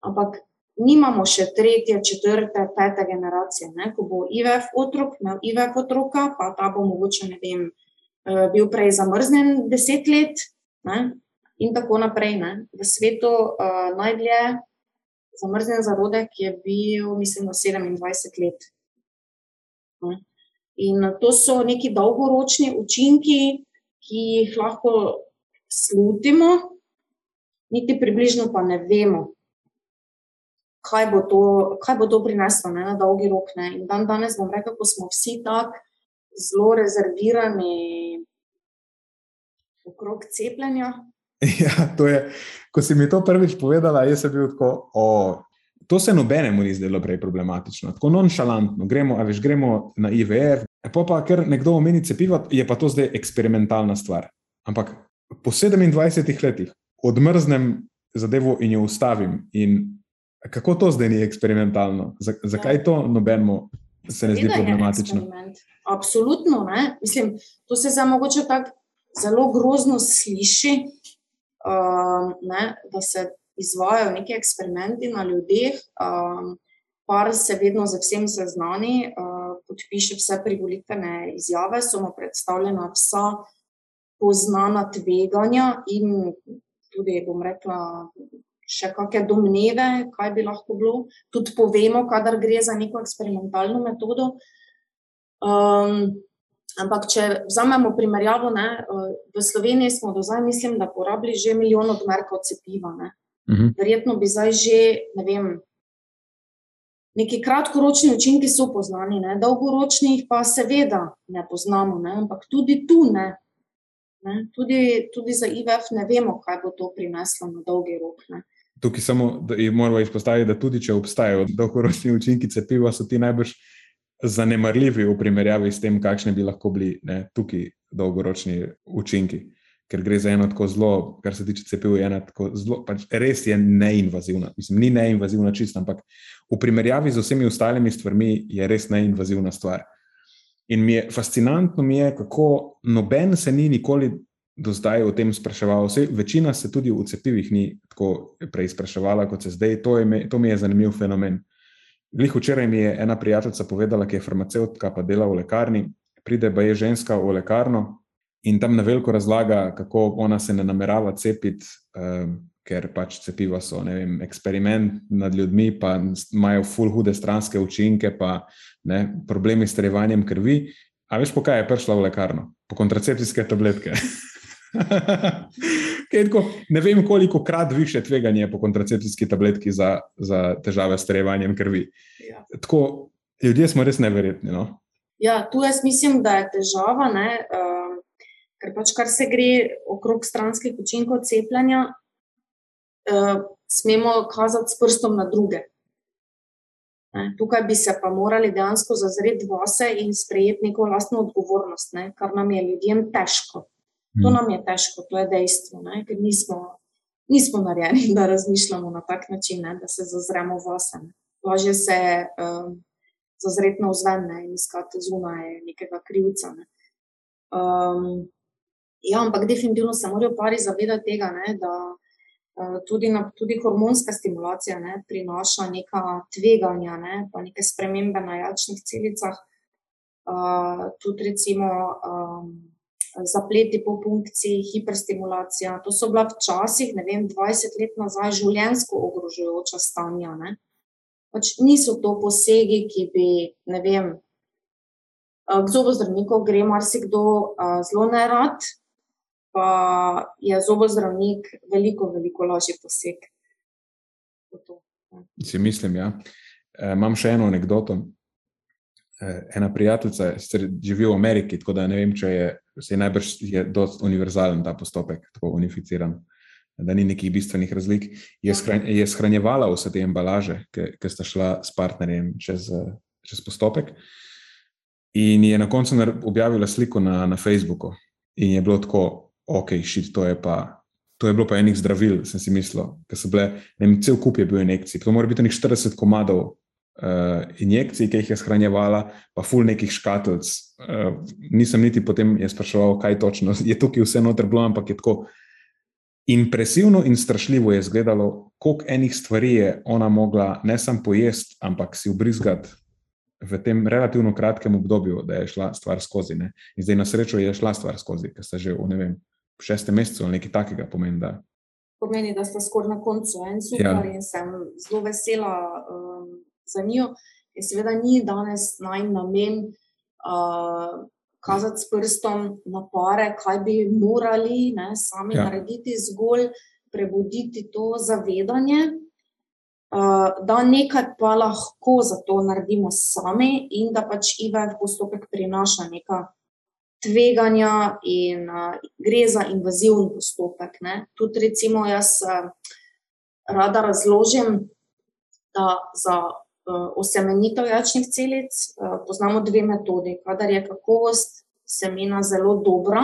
Ampak nimamo še tretje, četrte, pete generacije. Ne? Ko bo IVF otrok, imel IVF otroka, pa ta bo mogoče vem, eh, bil prej zamrznjen deset let, ne? In tako naprej. Ne? V svetu uh, najdlje zamrznjen zarodek je bil, mislim, na 27 let. Ne? In to so neki dolgoročni učinki, ki jih lahko slutimo, niti približno pa ne vemo, kaj bo to, kaj bo to prineslo ne, na dolgi rok. Ne. In dan danes bom rekel, ko smo vsi tako zelo rezervirani okrog cepljenja. Ja, to je, ko si mi to prvič povedala, jaz sem bil tako. O, to se nobenemu ni zdelo prej problematično, tako nonšalantno. Gremo, veš, gremo na IVR, pa pa ker nekdo omeni cepivo, je pa to zdaj eksperimentalna stvar. Ampak po 27 letih odmrznem zadevo in jo ustavim, in Kako to zdaj ni eksperimentalno? Zakaj ja. to nobenemu se ne zdi problematično? Absolutno. Ne? Mislim, to se za mogoče tako zelo grozno sliši, um, ne? da se izvajo neki eksperimenti na ljudeh. Um, par se vedno z vsem seznani, uh, podpiše vse privolitvene izjave, so mu predstavljena vsa poznana tveganja in tudi, bom rekla, še kakšne domneve, kaj bi lahko bilo, tudi povemo, kadar gre za neko eksperimentalno metodo. Um, ampak, če vzamemo primerjavo, ne, v Sloveniji smo do zdaj, mislim, da porabili že milijon odmerkov cepiva. Ne. Uh mhm. -huh. Verjetno bi zdaj že, ne vem. Neki kratkoročni učinki so poznani, ne? dolgoročni pa seveda ne poznamo, ne? ampak tudi tu ne. ne? Tudi, tudi za IVF ne vemo, kaj bo to prineslo na dolgi rok. Ne? tukaj samo moramo izpostaviti, da tudi če obstajajo dolgoročni učinki cepiva, so ti najbrž zanemarljivi v primerjavi s tem, kakšne bi lahko bili ne, tukaj dolgoročni učinki. Ker gre za eno tako zelo, kar se tiče cepiva, ena tako zelo, pač res je neinvazivna. Mislim, ni neinvazivna čisto, ampak v primerjavi z vsemi ostalimi stvarmi je res neinvazivna stvar. In mi je fascinantno, mi je, kako noben se ni nikoli do zdaj o tem spraševal. Vse, večina se tudi v cepivih ni tako prej spraševala, kot se zdaj. To, je, to mi je zanimiv fenomen. Glih včeraj mi je ena prijateljica povedala, ki je farmacevtka, pa dela v lekarni. Pride pa je ženska v lekarno in tam na veliko razlaga, kako ona se ne namerava cepiti, um, ker pač cepiva so vem, eksperiment nad ljudmi, pa imajo full hude stranske učinke, pa ne, problemi s trevanjem krvi. A veš, po kaj je prišla v lekarno? Po kontracepcijske tabletke. tako, ne vem, koliko krat više tveganje po kontracepcijski tabletki za, za težave s trevanjem krvi. Ja. Tako, ljudje smo res neverjetni. No? Ja, tu jaz mislim, da je težava, ne, uh, ker pač kar se gre okrog stranskih učinkov cepljenja, uh, smemo kazati s prstom na druge. Ne, tukaj bi se pa morali dejansko zazreti vase in sprejeti neko vlastno odgovornost, ne, kar nam je ljudem težko. To mm. nam je težko, to je dejstvo, ne? ker nismo, nismo narejeni, da razmišljamo na tak način, ne? da se zazremo vase. Lažje se um, zazreti na vzven in iskati zunaj nekega krivca. Ne? Um, ja, ampak definitivno se morajo pari zavedati tega, ne? da uh, tudi, na, tudi hormonska stimulacija ne? prinaša neka tveganja, ne? pa neke spremembe na jačnih celicah. Uh, tudi recimo. Um, zapleti po funkciji, hiperstimulacija. To so bila včasih, ne vem, 20 let nazaj, življensko ogrožujoča stanja. Ne? Pač niso to posegi, ki bi, ne vem, k zobozdravniku gre marsikdo zelo nerad, pa je zobozdravnik veliko, veliko lažji poseg. Si mislim, ja. E, imam še eno anegdoto. E, ena prijateljica, ki živi v Ameriki, tako da ne vem, če je se je najbrž je dosti univerzalen ta postopek, tako unificiran, da ni nekih bistvenih razlik. Je, shran, je shranjevala vse te embalaže, ki sta šla s partnerjem čez, čez postopek. In je na koncu objavila sliko na, na Facebooku, in je bilo tako, ok, šit, to je pa. To je bilo pa enih zdravil, sem si mislil, ker so bile, ne vem, cel kup je bil injekcij. To mora biti nekaj 40 komadov uh, injekcij, ki jih je shranjevala, pa ful nekih škatlic. Uh, nisem niti potem spraševal, kaj točno je tukaj vse noter bilo, ampak je tako impresivno in strašljivo je izgledalo, koliko enih stvari je ona mogla ne samo pojesti, ampak si ubrizgati. V tem relativno kratkem obdobju, da je šla stvar skozi. Ne? In zdaj, na srečo, je šla stvar skozi, ker ste že v ne vem, šestem mesecu ali nekaj takega pomeni. Da... Pomeni, da ste skoraj na koncu en super ja. in sem zelo vesela um, za njo. In seveda ni danes naj namen uh, kazati s prstom na pare, kaj bi morali ne, sami ja. narediti, zgolj prebuditi to zavedanje. Uh, da nekaj pa lahko za to naredimo sami, in da pač IVF postopek prinaša nekaj tveganja in uh, gre za invazivni postopek. Ne. Tudi, recimo, jaz uh, rada razložim, da za osemenitev jačnih celic uh, poznamo dve metodi. Kadar je kakovost semena zelo dobra,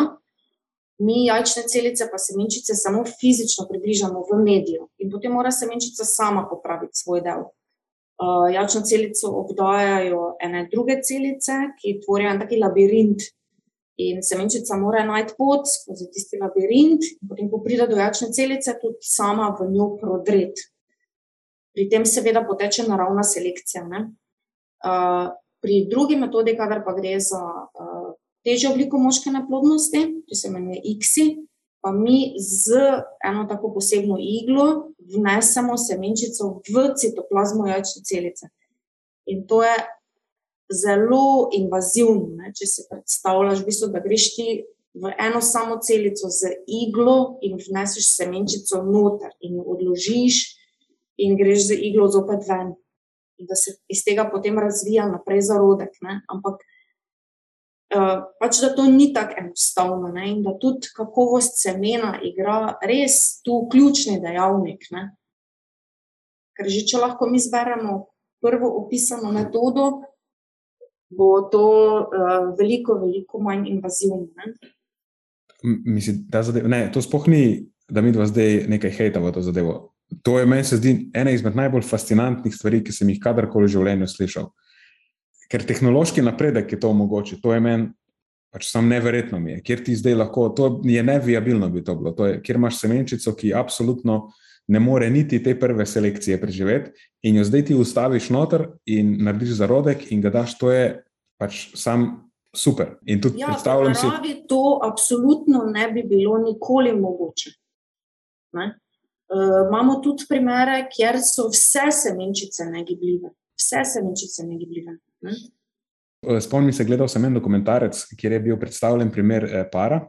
mi jajčne celice, pa semenčice, samo fizično približamo v mediju in potem mora semenčica sama popraviti svoj del. Uh, jajčno celico obdajajo ene druge celice, ki tvorijo en taki labirint In semenčica mora najti pot skozi tisti labirint, in potem, ko pride do jačne celice, tudi sama v njo prodreti. Pri tem, seveda, poteče naravna selekcija. Uh, pri drugi metodi, kadar pa gre za uh, težjo obliko moške neplodnosti, ki se imenuje ICSI, pa mi z eno tako posebno iglo vnesemo semenčico v citoplazmo jačne celice. In to je zelo invazivno. Ne? Če si predstavljaš, v bistvu, da greš ti v eno samo celico z iglo in vneseš semenčico noter in jo odložiš, in greš z iglo zopet ven. In da se iz tega potem razvija naprej zarodek. Ne? Ampak uh, pač da to ni tako enostavno ne? in da tudi kakovost semena igra res tu ključni dejavnik. Ne? Ker že če lahko mi zberemo prvo opisano metodo, bo to uh, veliko, veliko manj invazivno. Mislim, da zadev, ne, to sploh ni, da mi dva zdaj nekaj hejta v to zadevo. To je meni se zdi ena izmed najbolj fascinantnih stvari, ki sem jih kadarkoli v življenju slišal. Ker tehnološki napredek je to omogočil, to je meni pač sam neverjetno mi je, ker ti zdaj lahko, to je nevijabilno bi to bilo, to je, ker imaš semenčico, ki absolutno ne more niti te prve selekcije preživeti, in jo zdaj ti ustaviš noter in narediš zarodek, in ga daš, to je pač sam super. In tudi ja, predstavljam si. To absolutno ne bi bilo nikoli mogoče. Ne? Uh, imamo tudi primere, kjer so vse semenčice negibljive. Vse semenčice negibljive. Ne? E, spomnim se, gledal sem en dokumentarec, kjer je bil predstavljen primer eh, para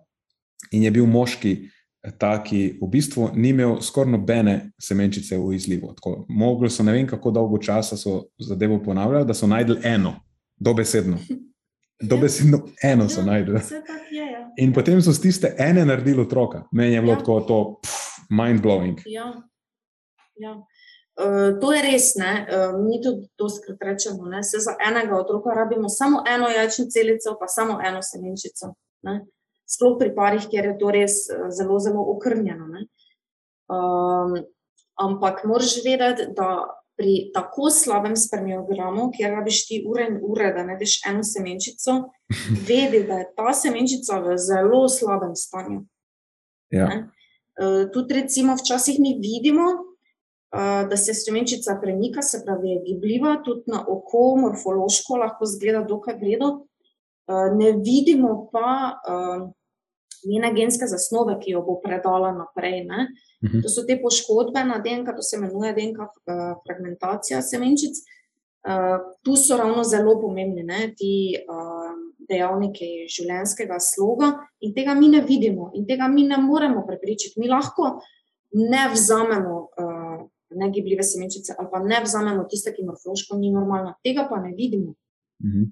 in je bil moški, ta, ki v bistvu ni imel skoraj nobene semenčice v izlivu. Mogli so ne vem, kako dolgo časa so zadevo ponavljali, da so najdel eno, dobesedno. Dobesedno eno so ja, najdel. Ja. In potem so z tiste ene naredili otroka. Meni je bilo ja. tako to mind blowing. Ja. Ja. Uh, to je res, ne? Uh, mi tudi to skrat rečemo. Ne? Se za enega otroka rabimo samo eno jajčno celico, pa samo eno semenčico. Ne? sploh pri parih, kjer je to res eh, zelo, zelo okrnjeno. Um, ampak moraš vedeti, da pri tako slabem spermiogramu, kjer rabiš ti ure in ure, da najdeš eno semenčico, vedi, da je ta semenčica v zelo slabem stanju. Ja. Uh, tudi, recimo, včasih mi vidimo, uh, da se semenčica premika, se pravi, je gibljiva, tudi na oko, morfološko lahko zgleda dokaj gledo. Uh, ne vidimo pa njene genske zasnove, ki jo bo predala naprej. Ne? Mhm. To so te poškodbe na DNK, to se imenuje DNK fragmentacija semenčic. Tu so ravno zelo pomembni ne, ti uh, dejavniki življenjskega sloga, in tega mi ne vidimo, in tega mi ne moremo prepričati. Mi lahko ne vzamemo uh, negibljive semenčice, ali pa ne vzamemo tiste, ki morfološko ni normalno, tega pa ne vidimo. Mhm.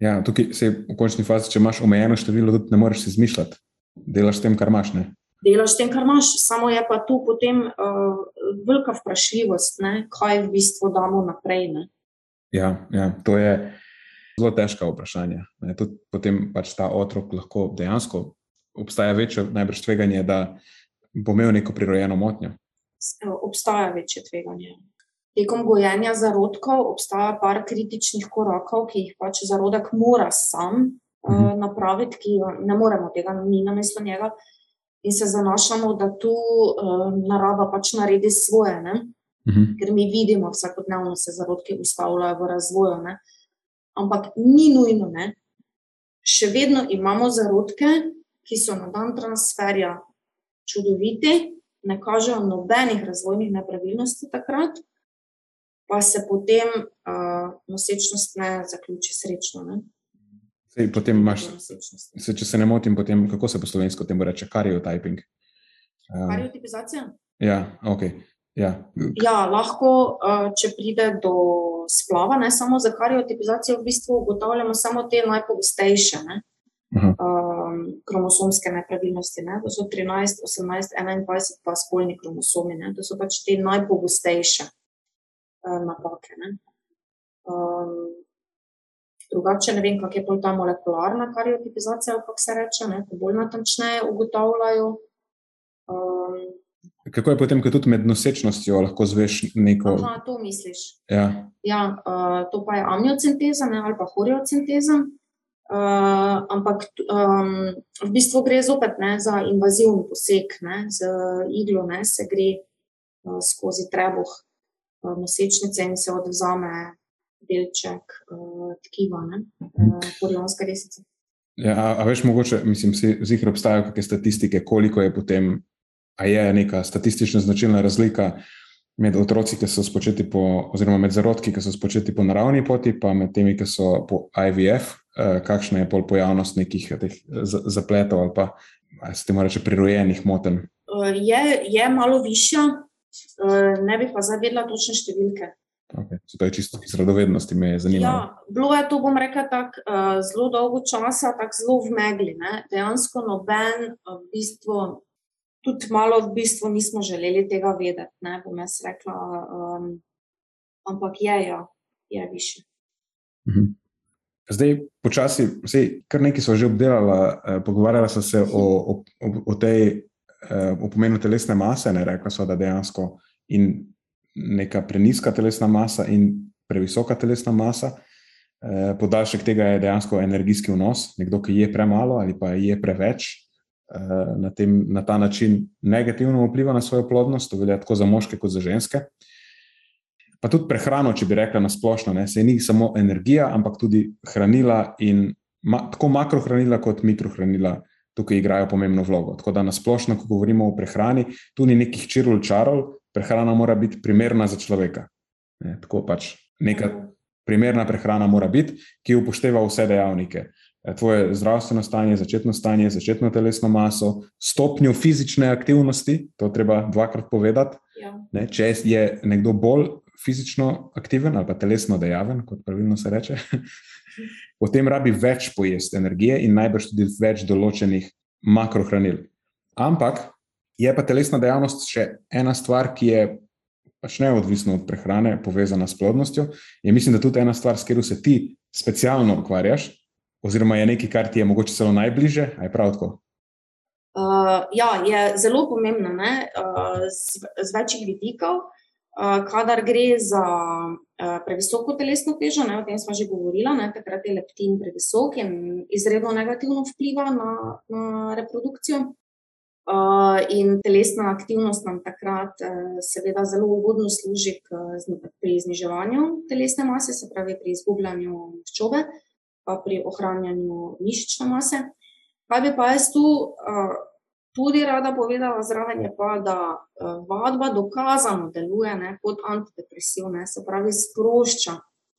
Ja, tukaj se v končni fazi, če imaš omejeno število, tudi ne moreš izmišljati delaš s tem, kar imaš. Ne? Delaš s tem, kar imaš, samo je pa tu potem uh, velika vprašljivost, ne? kaj v bistvu damo naprej. Ja, ja, to je zelo težko vprašanje. Tudi potem pač ta otrok lahko dejansko obstaja večje najbrž tveganje, da bo imel neko prirojeno motnjo? Obstaja večje tveganje. Tekom gojenja zarodkov obstaja par kritičnih korakov, ki jih pač zarodek mora sam uh, napraviti, ki ne moremo tega mi na mesto njega. In se zanašamo, da tu uh, narava pač naredi svoje, uh -huh. ker mi vidimo, vsakodnevno se zarodki ustavljajo v razvoju. Ne? Ampak ni nujno, ne? še vedno imamo zarodke, ki so na dan transferja čudoviti, ne kažejo nobenih razvojnih nepravilnosti takrat, pa se potem uh, nosečnost ne zaključi srečno. Ne? Sej, potem imaš, se, če se ne motim, potem, kako se po slovensko temu reče, kariotyping? Um, Kariotipizacija? Ja, ok. Ja. ja, lahko, uh, če pride do splava, ne samo za kariotipizacijo, v bistvu ugotavljamo samo te najpogostejše. Um, kromosomske nepravilnosti. Ne? To so 13, 18, 21, pa spolni kromosomi. Ne? To so pač te najpogostejše uh, napake. Um, drugače, ne vem, kako je ta molekularna kariotipizacija, kako se reče, ne? to bolj natančneje ugotavljajo. Um, Kako je potem, ko tudi med nosečnostjo lahko zveš neko? Aha, to misliš. Ja. Ja, uh, to pa je amniocenteza ali pa horiocenteza. Uh, ampak um, v bistvu gre zopet ne, za invazivni poseg, ne, z iglo, ne, se gre uh, skozi trebuh uh, nosečnice in se odvzame delček uh, tkiva, porionska uh, resica. Ja, a, a veš, mogoče, mislim, zihro obstajajo kakšne statistike, koliko je potem, a je neka statistična značilna razlika med otroci, ki so spočeti po, oziroma med zarodki, ki so spočeti po naravni poti, pa med temi, ki so po IVF, eh, kakšna je pol pojavnost nekih teh zapletov ali pa se temu reče prirojenih moten? Eh, je, je malo višja, eh, ne bi pa zavedla točne številke. Okay. To je čisto iz radovednosti, me je zanimalo. Ja, bilo je to, bom rekla, tako uh, zelo dolgo časa, tako zelo v megli. Ne? Dejansko noben, v bistvu, tudi malo v bistvu nismo želeli tega vedeti. Ne bom jaz rekla, um, ampak je, ja, je više. Mhm. Zdaj, počasi, vse, kar nekaj so že obdelali, eh, pogovarjali so se o, o, o tej eh, o pomenu telesne mase, ne rekla so, da dejansko in neka preniska telesna masa in previsoka telesna masa. Eh, podaljšek tega je dejansko energijski vnos, nekdo, ki je premalo ali pa je preveč, na, tem, na ta način negativno vpliva na svojo plodnost, to velja tako za moške kot za ženske. Pa tudi prehrano, če bi rekla na splošno, ne, se ni samo energija, ampak tudi hranila in ma, tako makrohranila kot mikrohranila tukaj igrajo pomembno vlogo. Tako da na splošno, ko govorimo o prehrani, tu ni nekih čirul čarov, prehrana mora biti primerna za človeka. Ne, tako pač neka primerna prehrana mora biti, ki upošteva vse dejavnike. Eh, tvoje zdravstveno stanje, začetno stanje, začetno telesno maso, stopnjo fizične aktivnosti, to treba dvakrat povedati. Ja. Ne, če je nekdo bolj fizično aktiven ali pa telesno dejaven, kot pravilno se reče, potem rabi več pojesti energije in najbrž tudi več določenih makrohranil. Ampak je pa telesna dejavnost še ena stvar, ki je pač neodvisna od prehrane, povezana s plodnostjo. In mislim, da tudi ena stvar, s katero se ti specialno ukvarjaš, oziroma je nekaj, kar ti je mogoče celo najbližje, aj prav tako? Uh, ja, je zelo pomembno uh, z, z večjih vidikov. Uh, kadar gre za uh, previsoko telesno težo, ne, o tem smo že govorili, takrat je leptin previsok in izredno negativno vpliva na, na reprodukcijo. Uh, in telesna aktivnost nam takrat, uh, seveda, zelo ugodno služi k, pri zniževanju telesne mase, se pravi pri izgubljanju maščobe. Uh, pa pri ohranjanju mišične mase. Kaj bi pa jaz tu uh, tudi rada povedala, zraven je pa, da uh, vadba dokazano deluje ne, kot antidepresiv, ne, se pravi, sprošča.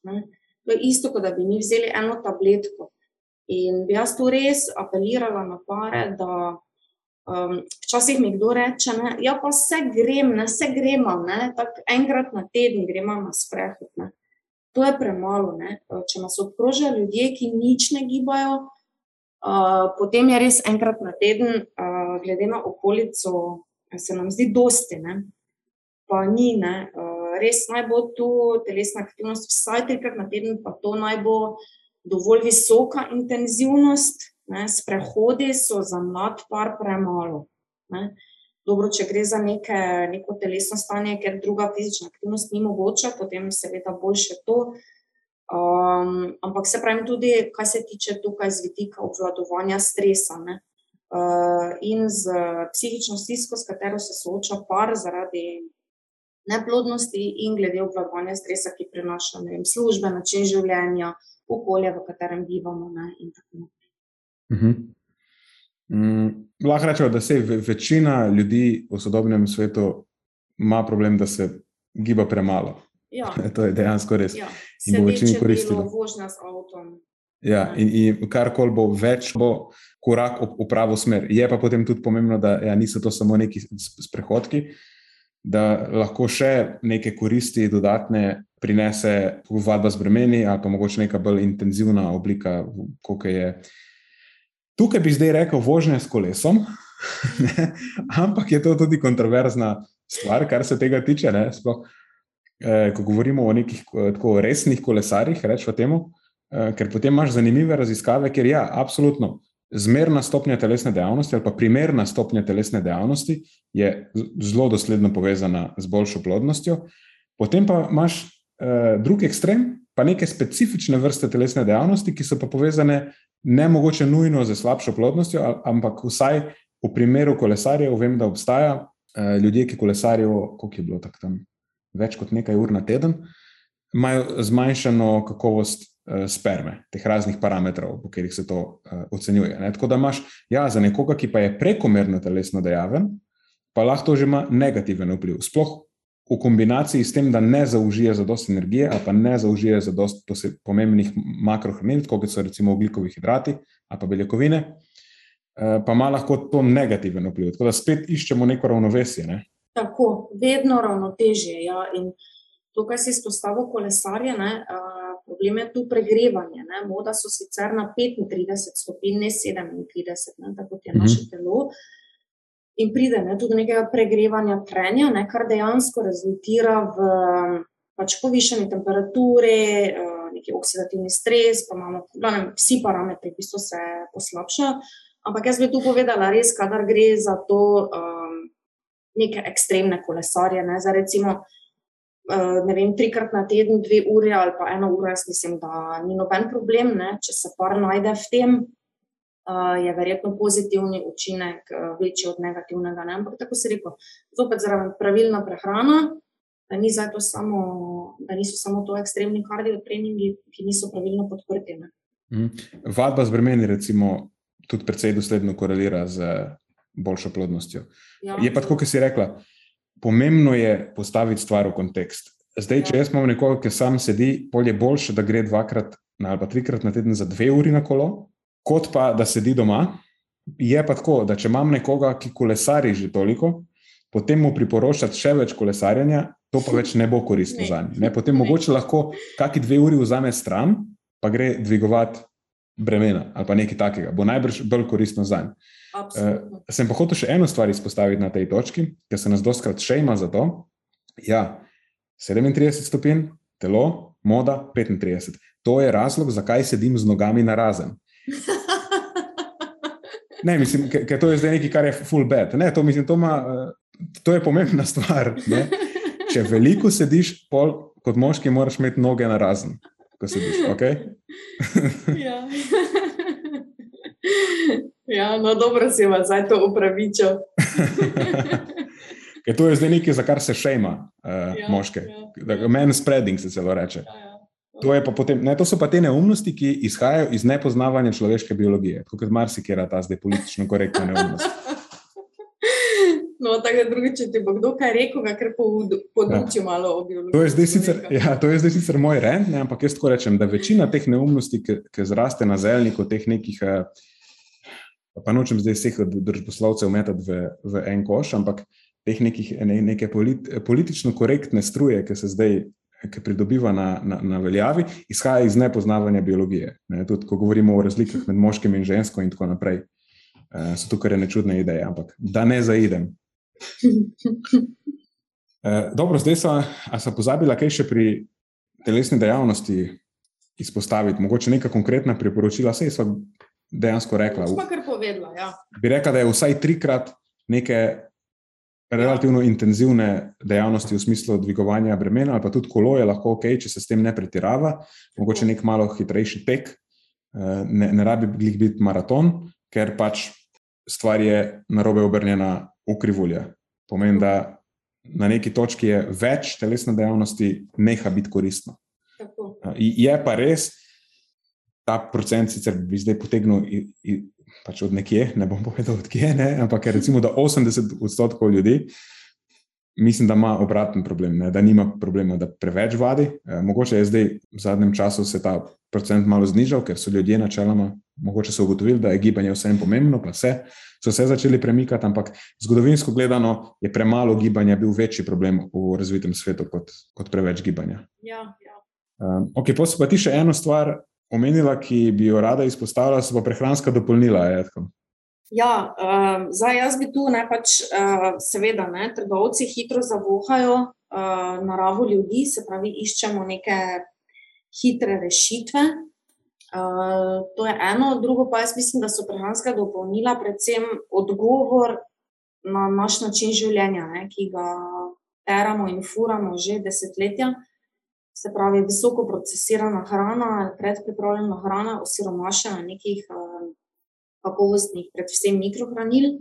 Ne. To je isto, kot da bi mi vzeli eno tabletko. In bi jaz tu res apelirala na pare, da um, včasih mi kdo reče, da ja, pa se grem, ne se gremo, tako enkrat na teden gremo na sprehod. Ne to je premalo. Ne? Če nas obkrožajo ljudje, ki nič ne gibajo, uh, potem je res enkrat na teden, uh, glede na okolico, se nam zdi dosti. Ne? Pa ni, uh, res naj bo tu telesna aktivnost vsaj trikrat na teden, pa to naj bo dovolj visoka intenzivnost. Ne? Sprehodi so za mlad par premalo. Ne? Dobro, če gre za neke, neko telesno stanje, ker druga fizična aktivnost ni mogoča, potem seveda boljše to. Um, ampak se pravi, tudi kar se tiče tukaj z vidika obvladovanja stresa uh, in z psihično stisko, s katero se sooča par zaradi neplodnosti in glede obvladovanja stresa, ki prenaša vem, službe, način življenja, okolje, v katerem bivamo. Ne, in tako naprej. Uh -huh. Mm, lahko rečemo, da se večina ljudi v sodobnem svetu ima problem, da se giba premalo. Ja. To je dejansko res. Ja. In bo večini koristilo. Vožnja s avtom. Ja, in, in kar koli bo več, bo korak v, v pravo smer. Je pa potem tudi pomembno, da ja, niso to samo neki sprehodki, da lahko še neke koristi dodatne prinese vadba z bremeni, ali pa mogoče neka bolj intenzivna oblika, kot je. Tukaj bi zdaj rekel vožnja s kolesom, ampak je to tudi kontroverzna stvar, kar se tega tiče. Sploh, eh, ko govorimo o nekih tako resnih kolesarjih, rečemo temu, eh, ker potem imaš zanimive raziskave, ker ja, absolutno. Zmerna stopnja telesne dejavnosti ali pa primerna stopnja telesne dejavnosti je zelo dosledno povezana z boljšo plodnostjo. Potem pa imaš uh, drug ekstrem, pa neke specifične vrste telesne dejavnosti, ki so pa povezane ne mogoče nujno z slabšo plodnostjo, ampak vsaj v primeru kolesarjev vem, da obstaja uh, ljudje, ki kolesarijo, koliko je bilo tako tam, več kot nekaj ur na teden, imajo zmanjšano kakovost uh, sperme, teh raznih parametrov, po katerih se to uh, ocenjuje. Ne? Tako da imaš, ja, za nekoga, ki pa je prekomerno telesno dejaven, pa lahko to že ima negativen vpliv. Sploh v kombinaciji s tem, da ne zaužije za dost energije, ali pa ne zaužije za dost pomembnih makrohranil, kot so recimo ugljikovi hidrati ali pa beljakovine, eh, pa ima lahko to negativen vpliv. Tako da spet iščemo neko ravnovesje. Ne? Tako, vedno ravnotežje. Ja. In to, kar si izpostavil, kolesarje, ne, uh, problem je tu pregrevanje. Ne. Moda so sicer na 35 stopinj, ne 37, ne, tako je naše mhm. telo. Uh, in pride ne, tudi do nekega pregrevanja trenja, ne, kar dejansko rezultira v pač povišeni temperaturi, eh, neki oksidativni stres, pa imamo ne, vsi parametri, ki so se poslabšali. Ampak jaz bi tu povedala, res, kadar gre za to um, neke ekstremne kolesarje. Ne, za recimo, uh, ne vem, trikrat na teden, dve uri ali pa eno uro, jaz mislim, da ni noben problem, ne, če se par najde v tem, je verjetno pozitivni učinek večji od negativnega. Ne? Ampak tako se reko, zopet zaradi pravilna prehrana, da, ni samo, da niso samo to ekstremni kardio treningi, ki niso pravilno podprti. Mm. Vadba z bremeni, recimo, tudi precej dosledno korelira z boljšo plodnostjo. Ja. Je pa tako, kot si rekla, pomembno je postaviti stvar v kontekst. Zdaj, če ja. jaz imam nekoga, ki sam sedi, bolje boljše, da gre dvakrat ali pa trikrat na teden za dve uri na kolo, kot pa da sedi doma. Je pa tako, da če imam nekoga, ki kolesari že toliko, potem mu priporočati še več kolesarjenja, to pa več ne bo koristno za njega. Potem ne. mogoče lahko kaki dve uri vzame stran, pa gre dvigovati bremena ali pa nekaj takega, bo najbrž bolj koristno za njega. Uh, sem pa hotel še eno stvar izpostaviti na tej točki, ker se nas doskrat še ima za to. Ja, 37 stopinj, telo, moda 35. To je razlog, zakaj sedim z nogami na razen. Ne, mislim, ker to je zdaj nekaj, kar je full bed. Ne, to, mislim, to, ma, eh, to je pomembna stvar. Ne. Če veliko sediš, pol, kot moški, moraš imeti noge na razen, ko sediš. Okay? ja. ja, no, dobro si vas zdaj to upravičil. Ker to je zdaj nekaj, za kar se šejma uh, ja, moške. Ja. Men spreading se celo reče. Ja, ja. To, potem, ne, to so pa te neumnosti, ki izhajajo iz nepoznavanja človeške biologije, kot marsikera ta zdaj politično korektna neumnost. No, tako da drugi, če ti bo kdo kaj rekel, ga kar poduči ja. malo o biologiji. To je zdaj sicer, ja, to je zdaj sicer moj rent, ne, ampak jaz tako rečem, da večina teh neumnosti, ki zraste na zelniku, teh nekih, eh, pa nočem zdaj vseh državoslovcev metati v, v en koš, ampak teh nekih, ne, neke polit, politično korektne struje, ki se zdaj ki pridobiva na, na, na veljavi, izhaja iz nepoznavanja biologije. Ne? Tudi, ko govorimo o razlikah med moškim in žensko, in tako naprej, uh, so tukaj nečudne ideje, ampak da ne zaidem. Uh, dobro, zdaj so, so pozabili, kaj še pri telesni dejavnosti izpostaviti, mogoče neka konkretna priporočila, vse so dejansko rekla. Smo kar povedala. Ja. Bi rekla, da je vsaj trikrat nekaj relativno intenzivne dejavnosti v smislu dvigovanja bremena, ali pa tudi kolo je lahko ok, če se s tem ne pretirava, mogoče nek malo hitrejši tek, eh, ne, ne rabi biti maraton, ker pač stvar je narobe obrnjena v krivulje. Pomeni, da na neki točki je več telesne dejavnosti, neha biti koristno. Tako. Eh, je pa res, ta procent sicer bi zdaj potegnil pač od nekje, ne bom povedal odkje, ne, ampak recimo, da 80 odstotkov ljudi. Mislim, da ima obraten problem, ne, da nima problema, da preveč vadi. E, mogoče je zdaj v zadnjem času se ta procent malo znižal, ker so ljudje načeloma, mogoče so ugotovili, da je gibanje vsem pomembno, pa vse, so se začeli premikati, ampak zgodovinsko gledano je premalo gibanja bil večji problem v razvitem svetu kot, kot preveč gibanja. Ja, ja. Um, ok, pa ti še eno stvar, omenila, ki bi jo rada izpostavila, so pa prehranska dopolnila. Je, ja, uh, zdaj jaz bi tu ne pač, uh, seveda, ne, trgovci hitro zavohajo uh, naravo ljudi, se pravi, iščemo neke hitre rešitve. Uh, to je eno, drugo pa jaz mislim, da so prehranska dopolnila predvsem odgovor na naš način življenja, ne, ki ga teramo in furamo že desetletja. Uh, se pravi, visoko procesirana hrana, predpripravljena hrana, osiromašena nekih kakovostnih, predvsem mikrohranil.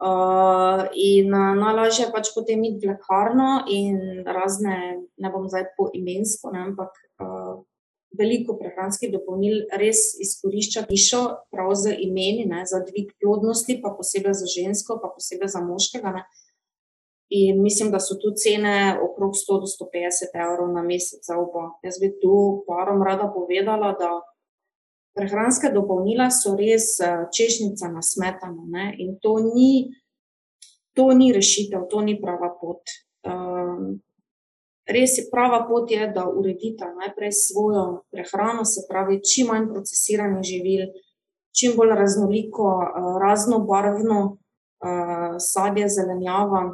Uh, in uh, najlažje je pač potem iti v lekarno in razne, ne bom zdaj po imensko, ne, ampak uh, veliko prehranskih dopolnil res izkorišča pišo, prav za imeni, ne, za dvig plodnosti, pa posebej za žensko, pa posebej za moškega. Ne. In mislim, da so tu cene okrog 100 do 150 evrov na mesec oba. Jaz bi tu parom rada povedala, da prehranske dopolnila so res eh, češnjica na smetano. Ne? In to ni, to ni rešitev, to ni prava pot. Um, res je prava pot, je, da uredite najprej svojo prehrano, se pravi, čim manj procesiranih živil, čim bolj raznoliko, uh, raznobarvno uh, sadje, zelenjava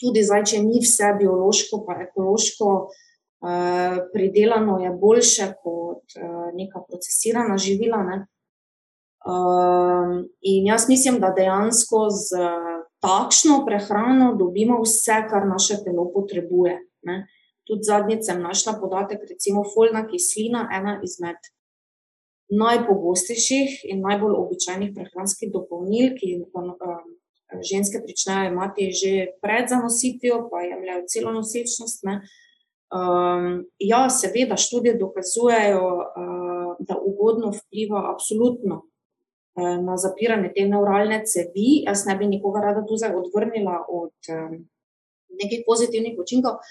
tudi zdaj, če ni vse biološko, pa ekološko uh, pridelano, je boljše kot uh, neka procesirana živila. Ne? Uh, in jaz mislim, da dejansko z takšno prehrano dobimo vse, kar naše telo potrebuje. Ne? Tudi zadnjič sem našla podatek, recimo folna kislina, ena izmed najpogostejših in najbolj običajnih prehranskih dopolnil, ki ženske pričnejo imeti že pred zanositvijo, pa jemljajo celo nosečnost. Um, ja, seveda, študije dokazujejo, uh, da ugodno vpliva absolutno uh, na zapiranje te neuralne cevi. Jaz ne bi nikoga rada tu zdaj odvrnila od um, nekih pozitivnih učinkov.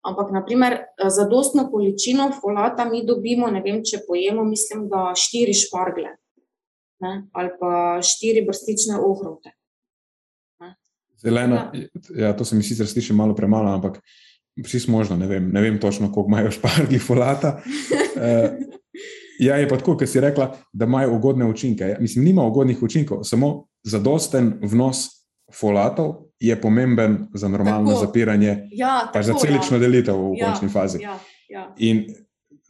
Ampak, naprimer, za dostno količino folata mi dobimo, ne vem, če pojemo, mislim, da štiri špargle ne, ali pa štiri brstične ohrovte. Zelena, ja. ja, to se mi sicer sliši malo premalo, ampak vsi smo možno, ne vem, ne vem točno, koliko imajo špargi folata. Uh, ja, je pa tako, ker si rekla, da imajo ugodne učinke. Ja, mislim, nima ugodnih učinkov, samo zadosten vnos folatov je pomemben za normalno tako. zapiranje, ja, pa za celično ja. delitev v ja, končni fazi. Ja, ja. In,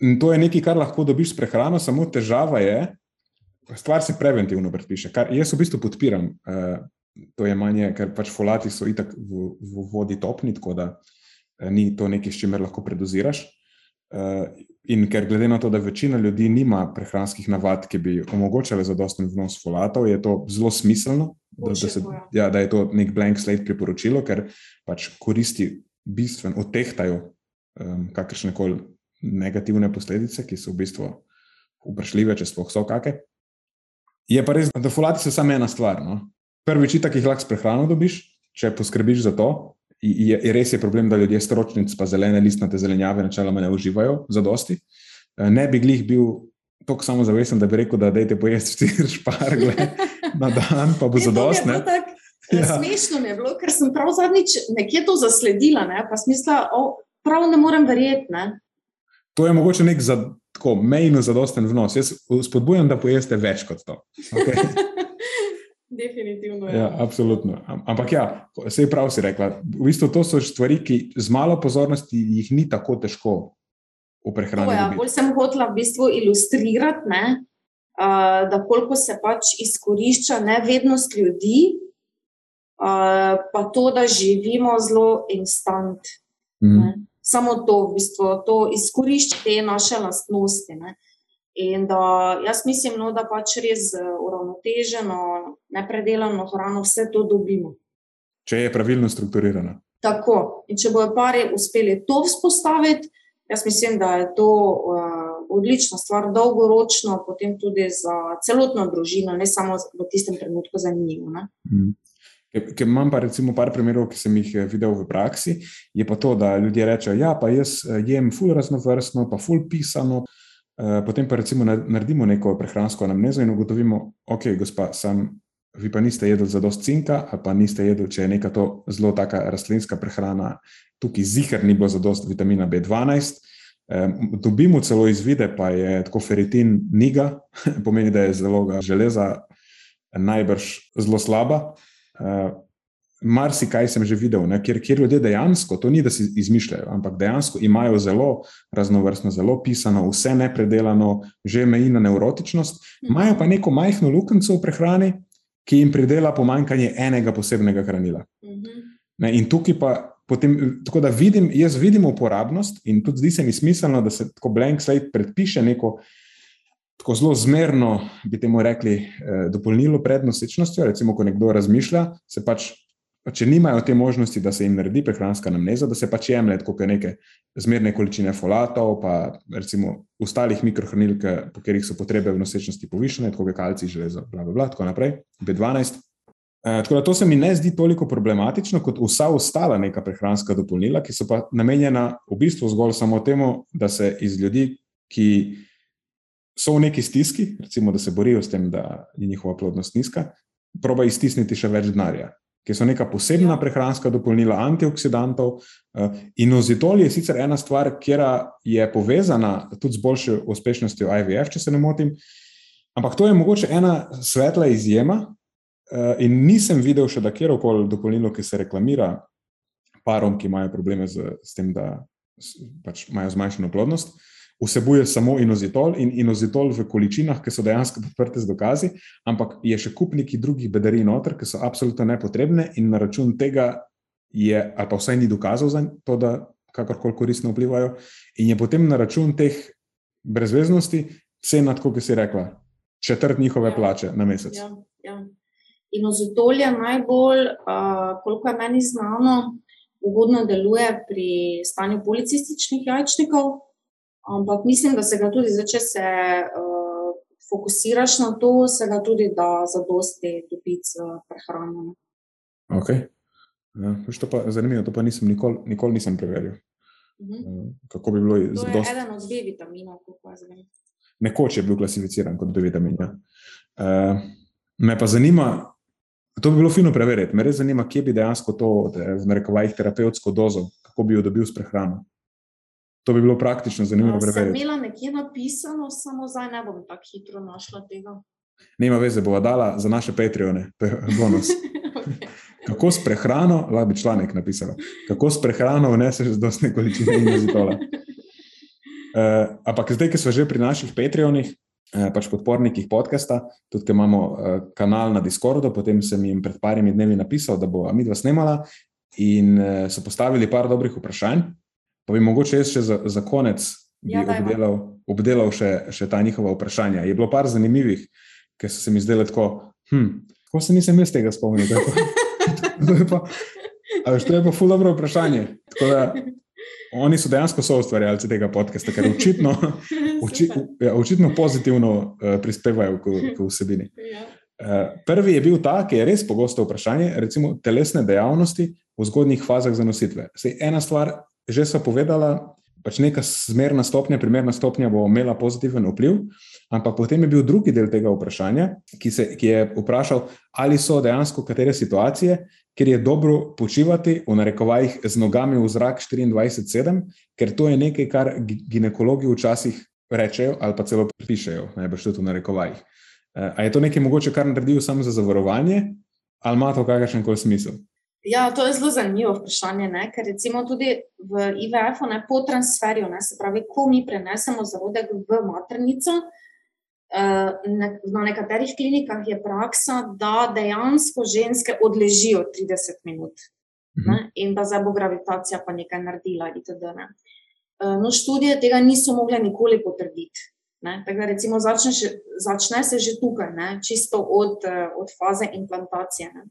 in to je nekaj, kar lahko dobiš s prehrano, samo težava je, stvar se preventivno predpiše, kar jaz v bistvu podpiram. Uh, to je manje, ker pač folati so itak v, v vodi topni, tako da eh, ni to nekaj, s čimer lahko predoziraš. Uh, in ker glede na to, da večina ljudi nima prehranskih navad, ki bi omogočale zadosten vnos folatov, je to zelo smiselno, da, da, se, ja, da je to nek blank slate priporočilo, ker pač koristi bistveno odtehtajo um, kakršne koli negativne posledice, ki so v bistvu vprašljive, če sploh so kakšne. Je pa res, da folati so samo ena stvar. No? Prvi čitak jih lahko s prehrano dobiš, če poskrbiš za to. Je, je res je problem, da ljudje stročnic pa zelene listnate zelenjave načeloma ne uživajo za dosti. Eh, ne bi glih bil tako samozavesten, da bi rekel, da dajte pojesti štiri špargle na dan, pa bo za dosti. Ja. Smešno je bilo, ker sem prav zadnjič nekje to zasledila, ne? pa smisla, o, prav ne morem verjeti. Ne? To je mogoče nek za, tako, mejno zadosten vnos. Jaz spodbujam, da pojeste več kot to. Okay? Definitivno. Ja. Ja, absolutno. Ampak ja, vse prav si rekla. V bistvu to so stvari, ki z malo pozornosti jih ni tako težko v prehrani. Ja, bolj sem hotela v bistvu ilustrirati, ne, uh, da koliko se pač izkorišča nevednost ljudi, uh, pa to, da živimo zelo instant. Mm. Samo to, v bistvu, to izkorišča te naše lastnosti. Ne? In da jaz mislim, no, da pač res uravnoteženo, nepredelano hrano, vse to dobimo. Če je pravilno strukturirano. Tako. In če bojo pari uspeli to vzpostaviti, jaz mislim, da je to uh, odlična stvar, dolgoročno, potem tudi za celotno družino, ne samo v tistem trenutku zanimivo. Mm. Ker imam pa recimo par primerov, ki sem jih eh, videl v praksi, je pa to, da ljudje rečejo, ja, pa jaz eh, jem ful raznovrstno, pa ful pisano, potem pa recimo naredimo neko prehransko anamnezo in ugotovimo, ok, gospa, sem vi pa niste jedli za dost cinka, ali pa niste jedli, če je neka to zelo taka rastlinska prehrana, tukaj zihar ni bilo za dost vitamina B12. Dobimo celo izvide, pa je tako feritin niga, pomeni, da je zaloga železa najbrž zelo slaba. Mar si kaj sem že videl, ne, kjer, kjer ljudje dejansko, to ni da si izmišljajo, ampak dejansko imajo zelo raznovrstno, zelo pisano, vse nepredelano, že meji na neurotičnost, imajo pa neko majhno luknjo v prehrani, ki jim pridela pomankanje enega posebnega hranila. Mhm. Ne, in tukaj pa potem, tako da vidim, jaz vidim uporabnost in tudi zdi se mi smiselno, da se tako blank slate predpiše neko tako zelo zmerno, bi temu rekli, eh, dopolnilo pred nosečnostjo. Recimo, ko nekdo razmišlja, se pač če nimajo te možnosti, da se jim naredi prehranska namneza, da se pač jemlje kot neke zmerne količine folatov, pa recimo ostalih mikrohranil, po katerih so potrebe v nosečnosti povišene, kot je kalci, železo, bla, bla, bla, tako naprej, B12. E, tako da to se mi ne zdi toliko problematično kot vsa ostala neka prehranska dopolnila, ki so pa namenjena v bistvu zgolj samo temu, da se iz ljudi, ki so v neki stiski, recimo, da se borijo s tem, da je njihova plodnost nizka, proba iztisniti še več denarja ki so neka posebna ja. prehranska dopolnila antioksidantov. Eh, inozitol je sicer ena stvar, ki je povezana tudi z boljšo uspešnostjo IVF, če se ne motim, ampak to je mogoče ena svetla izjema. Eh, in nisem videl še, da kjerkoli dopolnilo, ki se reklamira parom, ki imajo probleme z, z tem, da pač imajo zmanjšano plodnost, vsebuje samo inozitol in inozitol v količinah, ki so dejansko podprte z dokazi, ampak je še kup nekih drugih bedarij noter, ki so absolutno nepotrebne in na račun tega je, ali pa vsaj ni dokazal za to, da kakorkoli koristno vplivajo, in je potem na račun teh brezveznosti cena, kot si rekla, četrt njihove ja. plače na mesec. Ja, ja. Inozitol je najbolj, uh, koliko je meni znano, ugodno deluje pri stanju policističnih jajčnikov, Ampak mislim, da se ga tudi, zdaj, če se uh, fokusiraš na to, se ga tudi da za dosti dobiti z prehranjeno. Ok. Ja, to pa zanimivo, to pa nisem nikoli, nikoli nisem preveril. Uh mhm. -huh. Kako bi bilo z dosti? To je eden od B vitaminov, kako je zdaj. Nekoč je bil klasificiran kot B vitamin. Ja. Uh, me pa zanima, to bi bilo fino preveriti. Me res zanima, kje bi dejansko to, v narekovajih, terapevtsko dozo, kako bi jo dobil s prehrano. To bi bilo praktično zanimivo preveriti. Sem imela nekje napisano, samo zdaj ne bom tako hitro našla tega. Nema veze, bo dala za naše Patreone, to je bonus. okay. Kako s prehrano, lahko bi članek napisala, kako s prehrano vneseš dostne količine inozitola. Uh, ampak zdaj, ki smo že pri naših Patreonih, uh, pač podpornikih podcasta, tudi ki imamo uh, kanal na Discordu, potem sem jim pred parimi dnevi napisal, da bo Amidva snemala in uh, so postavili par dobrih vprašanj. Pa bi mogoče jaz še za, za konec ja, obdelal, obdelal še, še ta njihova vprašanja. Je bilo par zanimivih, ki so se mi zdeli tako, hm, kako se nisem jaz tega spomnil. Ali to je pa ful dobro vprašanje. Da, oni so dejansko so ustvarjalci tega podcasta, ker očitno, oči, ja, očitno pozitivno uh, prispevajo k, k vsebini. Ja. Uh, prvi je bil ta, ki je res pogosto vprašanje, recimo telesne dejavnosti v zgodnjih fazah zanositve. Sej ena stvar že so povedala, pač neka zmerna stopnja, primerna stopnja bo imela pozitiven vpliv. Ampak potem je bil drugi del tega vprašanja, ki, se, ki je vprašal, ali so dejansko katere situacije, kjer je dobro počivati v narekovajih z nogami v zrak 24-7, ker to je nekaj, kar ginekologi včasih rečejo ali pa celo pišejo, najbrž tudi v narekovajih. Eh, a je to nekaj mogoče, kar naredijo samo za zavarovanje, ali ima to kakršen koli smisel? Ja, to je zelo zanimivo vprašanje, ne? ker recimo tudi v IVF-u, po transferju, ne? se pravi, ko mi prenesemo zarodek v maternico, Na nekaterih klinikah je praksa, da dejansko ženske odležijo 30 minut ne, Mhm. in da zdaj bo gravitacija pa nekaj naredila. itd., ne. No, študije tega niso mogle nikoli potrditi. Ne. Tako da recimo začne, začne se že tukaj, ne, čisto od, od faze implantacije. Ne.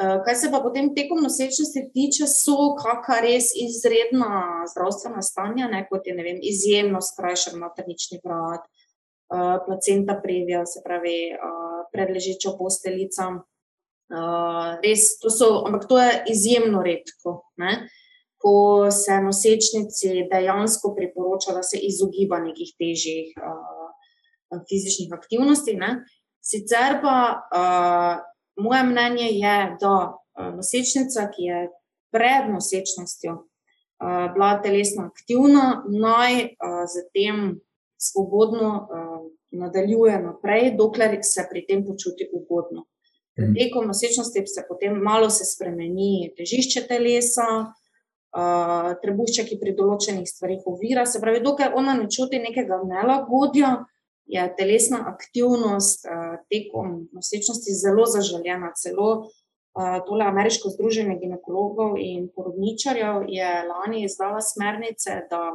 Kaj se pa potem tekom nosečnosti tiče, so kaka res izredna zdravstvena stanja, ne, kot je, vem, izjemno skrajšan maternični vrat, placenta previa, se pravi, predležeča posteljica. Res, to so, ampak to je izjemno redko, ne. Ko se nosečnici dejansko priporoča, da se izogiba nekih težjih fizičnih aktivnosti, ne. Sicer pa moje mnenje je, da nosečnica, ki je pred nosečnostjo bila telesno aktivna, naj s tem svobodno nadaljuje naprej, dokler se pri tem počuti ugodno. Tekom nosečnosti se potem malo se spremeni težišče telesa, trebušček, ki pri določenih stvareh ovira, se pravi, dokler ona ne čuti nekega nelagodja, je telesna aktivnost tekom nosečnosti zelo zaželena, celo tole ameriško združenje ginekologov in porodničarjev je lani izdalo smernice, da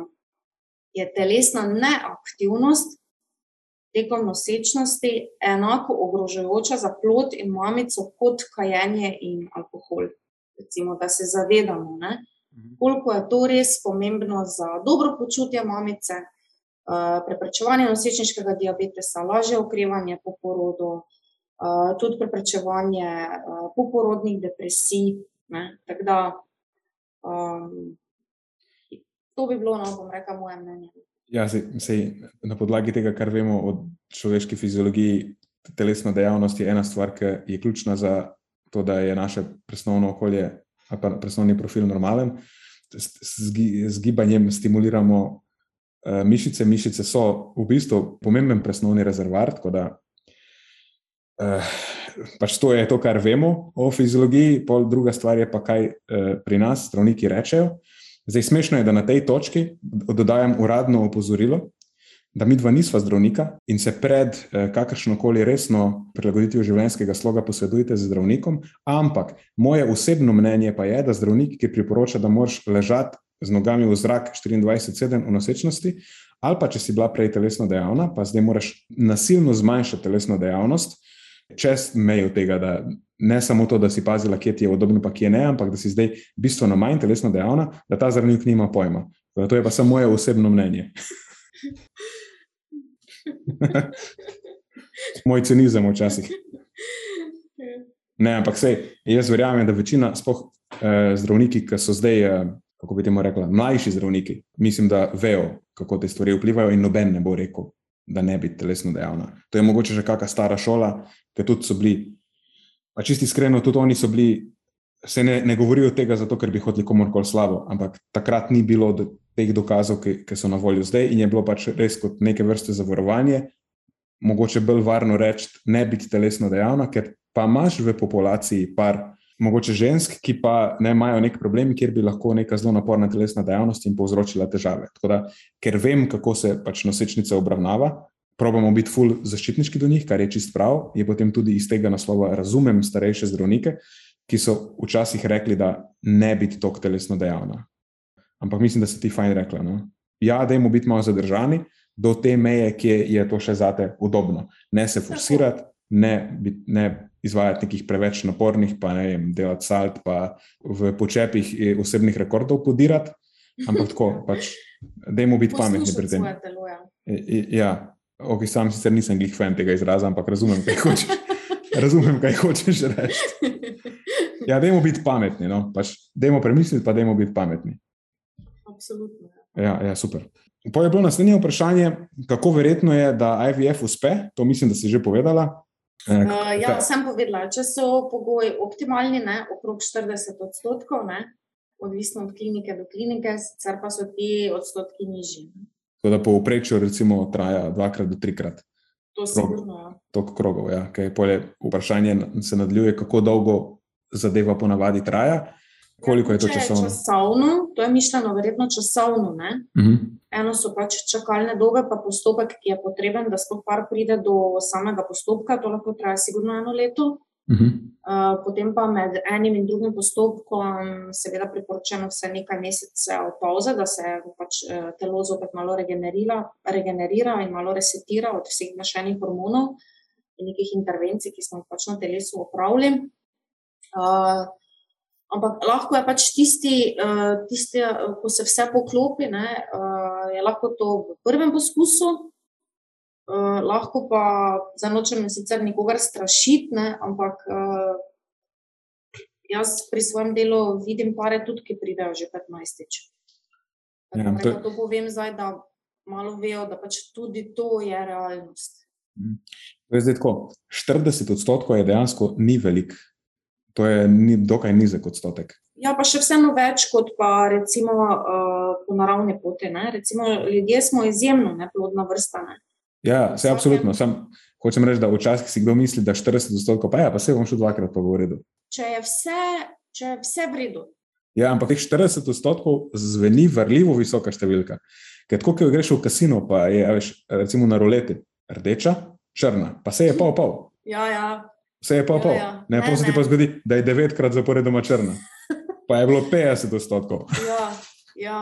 je telesna neaktivnost tekom nosečnosti enako ogrožajoča za plod in mamico kot kajenje in alkohol. Recimo, da se zavedamo, ne, koliko je to res pomembno za dobro počutje mamice, preprečevanje nosečniškega diabetesa, lažje okrevanje po porodu, tudi preprečevanje poporodnih depresij, ne, tako da to bi bilo, no, bom rekla, moje mnenje. Ja, saj, saj na podlagi tega, kar vemo o človeški fiziologiji, telesna dejavnost je ena stvar, ki je ključna za to, da je naše presnovno okolje ali pa presnovni profil normalen. Z gibanjem stimuliramo mišice, mišice so v bistvu pomemben presnovni rezervoar, tako da uh, pač to je to, kar vemo o fiziologiji, pol druga stvar je pa, kaj uh, pri nas zdravniki rečejo. Zdaj, smešno je, da na tej točki dodajam uradno opozorilo, da mi dva nisva zdravnika in se pred eh, kakršnokoli resno prilagoditvijo življenjskega sloga posvetujte z zdravnikom, ampak moje osebno mnenje pa je, da zdravnik, ki priporoča, da moraš ležati z nogami v zrak 24-7 v nosečnosti, ali pa če si bila prej telesno dejavna, pa zdaj moraš nasilno zmanjšati telesno dejavnost, čez mejo tega, da ne samo to, da si pazila, kje ti je udobno, pa kje ne, ampak da si zdaj bistveno manj telesno dejavna, da ta zdravnik nima pojma. To je pa samo moje osebno mnenje. Moj cinizem včasih. Ne, ampak sej, jaz verjamem, da večina, spoh eh, zdravniki, ki so zdaj, eh, kako bi temu rekla, mlajši zdravniki, mislim, da vejo, kako te stvari vplivajo, in noben ne bo rekel, da ne bi telesno dejavna. To je mogoče že kakšna stara šola, ki tudi so bili, pa čisti iskreno, tudi oni so bili, se ne, ne govorijo tega zato, ker bi hoteli komorkoli slabo, ampak takrat ni bilo do teh dokazov, ki, ki so na voljo zdaj, in je bilo pač res kot neke vrste zavarovanje. Mogoče bolj varno reči, ne biti telesno dejavna, ker pa imaš v populaciji par, mogoče žensk, ki pa ne imajo nek problem, kjer bi lahko neka zelo naporna telesna dejavnost in povzročila težave. Da, ker vem, kako se pač nosečnica obravnava, probamo biti ful zaščitniški do njih, kar je čist prav, je potem tudi iz tega naslova razumem starejše zdravnike, ki so včasih rekli, da ne biti tok telesno dejavna. Ampak mislim, da si ti fajn rekla. No? Ja, dajmo biti malo zadržani do te meje, kje je to še zate udobno. Ne se forsirati, ne, ne izvajati nekih preveč napornih, pa ne vem, delati salt, pa v počepih osebnih rekordov podirati, ampak tako, pač, dajmo biti pametni pri tem. Telo, ja. Ja, ok, sam sicer nisem glih fan tega izraza, ampak razumem, kaj hočeš. Razumem, kaj hočeš reči. Ja, dajmo biti pametni. No? Pač, dajmo premisliti, pa dajmo biti pametni. Absolutno. Ja, ja super. Pa je bilo naslednje vprašanje, kako verjetno je, da IVF uspe. To mislim, da si že povedala. Uh, ja, sem povedala, če so pogoji optimalni, ne, okrog 40 odstotkov, ne, odvisno od klinike do klinike, sicer pa so ti odstotki nižji. Tako da po uprečju recimo traja dvakrat do trikrat. To je sigurno. Ja. Tok krogov, ja. Kaj polje vprašanje se nadaljuje, kako dolgo zadeva ponavadi traja. Koliko je to Če je časovno? časovno, to je mišljeno verjetno časovno. Ne? Uh -huh. Eno so pač čakalne dobe, pa postopek, ki je potreben, da sploh par pride do samega postopka, to lahko traja sigurno eno leto. Uh -huh. Uh, potem pa med enim in drugim postopkom, seveda, priporočeno vse nekaj mesecev pauze, da se pač, uh, telo zopet malo regenerira, regenerira in malo resetira od vseh vnešenih hormonov in nekih intervencij, ki smo jih pač na telesu opravili. Uh, ampak lahko je pač tisti, uh, tisti uh, ko se vse poklopi, ne, uh, je lahko to v prvem poskusu. Lahko pa za nočem sicer nikogar strašiti, ne, ampak jaz pri svojem delu vidim pare tudi, ki pridejo že 15-tič. Ja, Ja, to- to... povem zdaj, da malo vejo, da pač tudi to je realnost. To je zdaj tako. 40 odstotkov je dejansko ni velik. To je ni, dokaj nizek odstotek. Ja, pa še vseeno več kot pa recimo uh, po naravni poti. Ne? Recimo ljudje smo izjemno neplodna vrsta. Ne? Ja, Vsakem- absolutno. Sam hočem reči, da včasih si kdo misli, da 40 odstotkov, pa ja, pa se bom šel dvakrat pa v redu. Če je vse, če je vse v redu. Ja, ampak teh 40 odstotkov zveni vrljivo visoka številka. Ker tako, ko greš v kasino, pa je a veš, recimo na roleti rdeča, črna, pa se je pol pol. Ja, ja. Vse je pol Ja, pol. ja. Ne, Ne, pa se ti ne. pa zgodi, da je devetkrat zaporedoma črna. Pa je bilo 50 odstotkov. Ja, ja,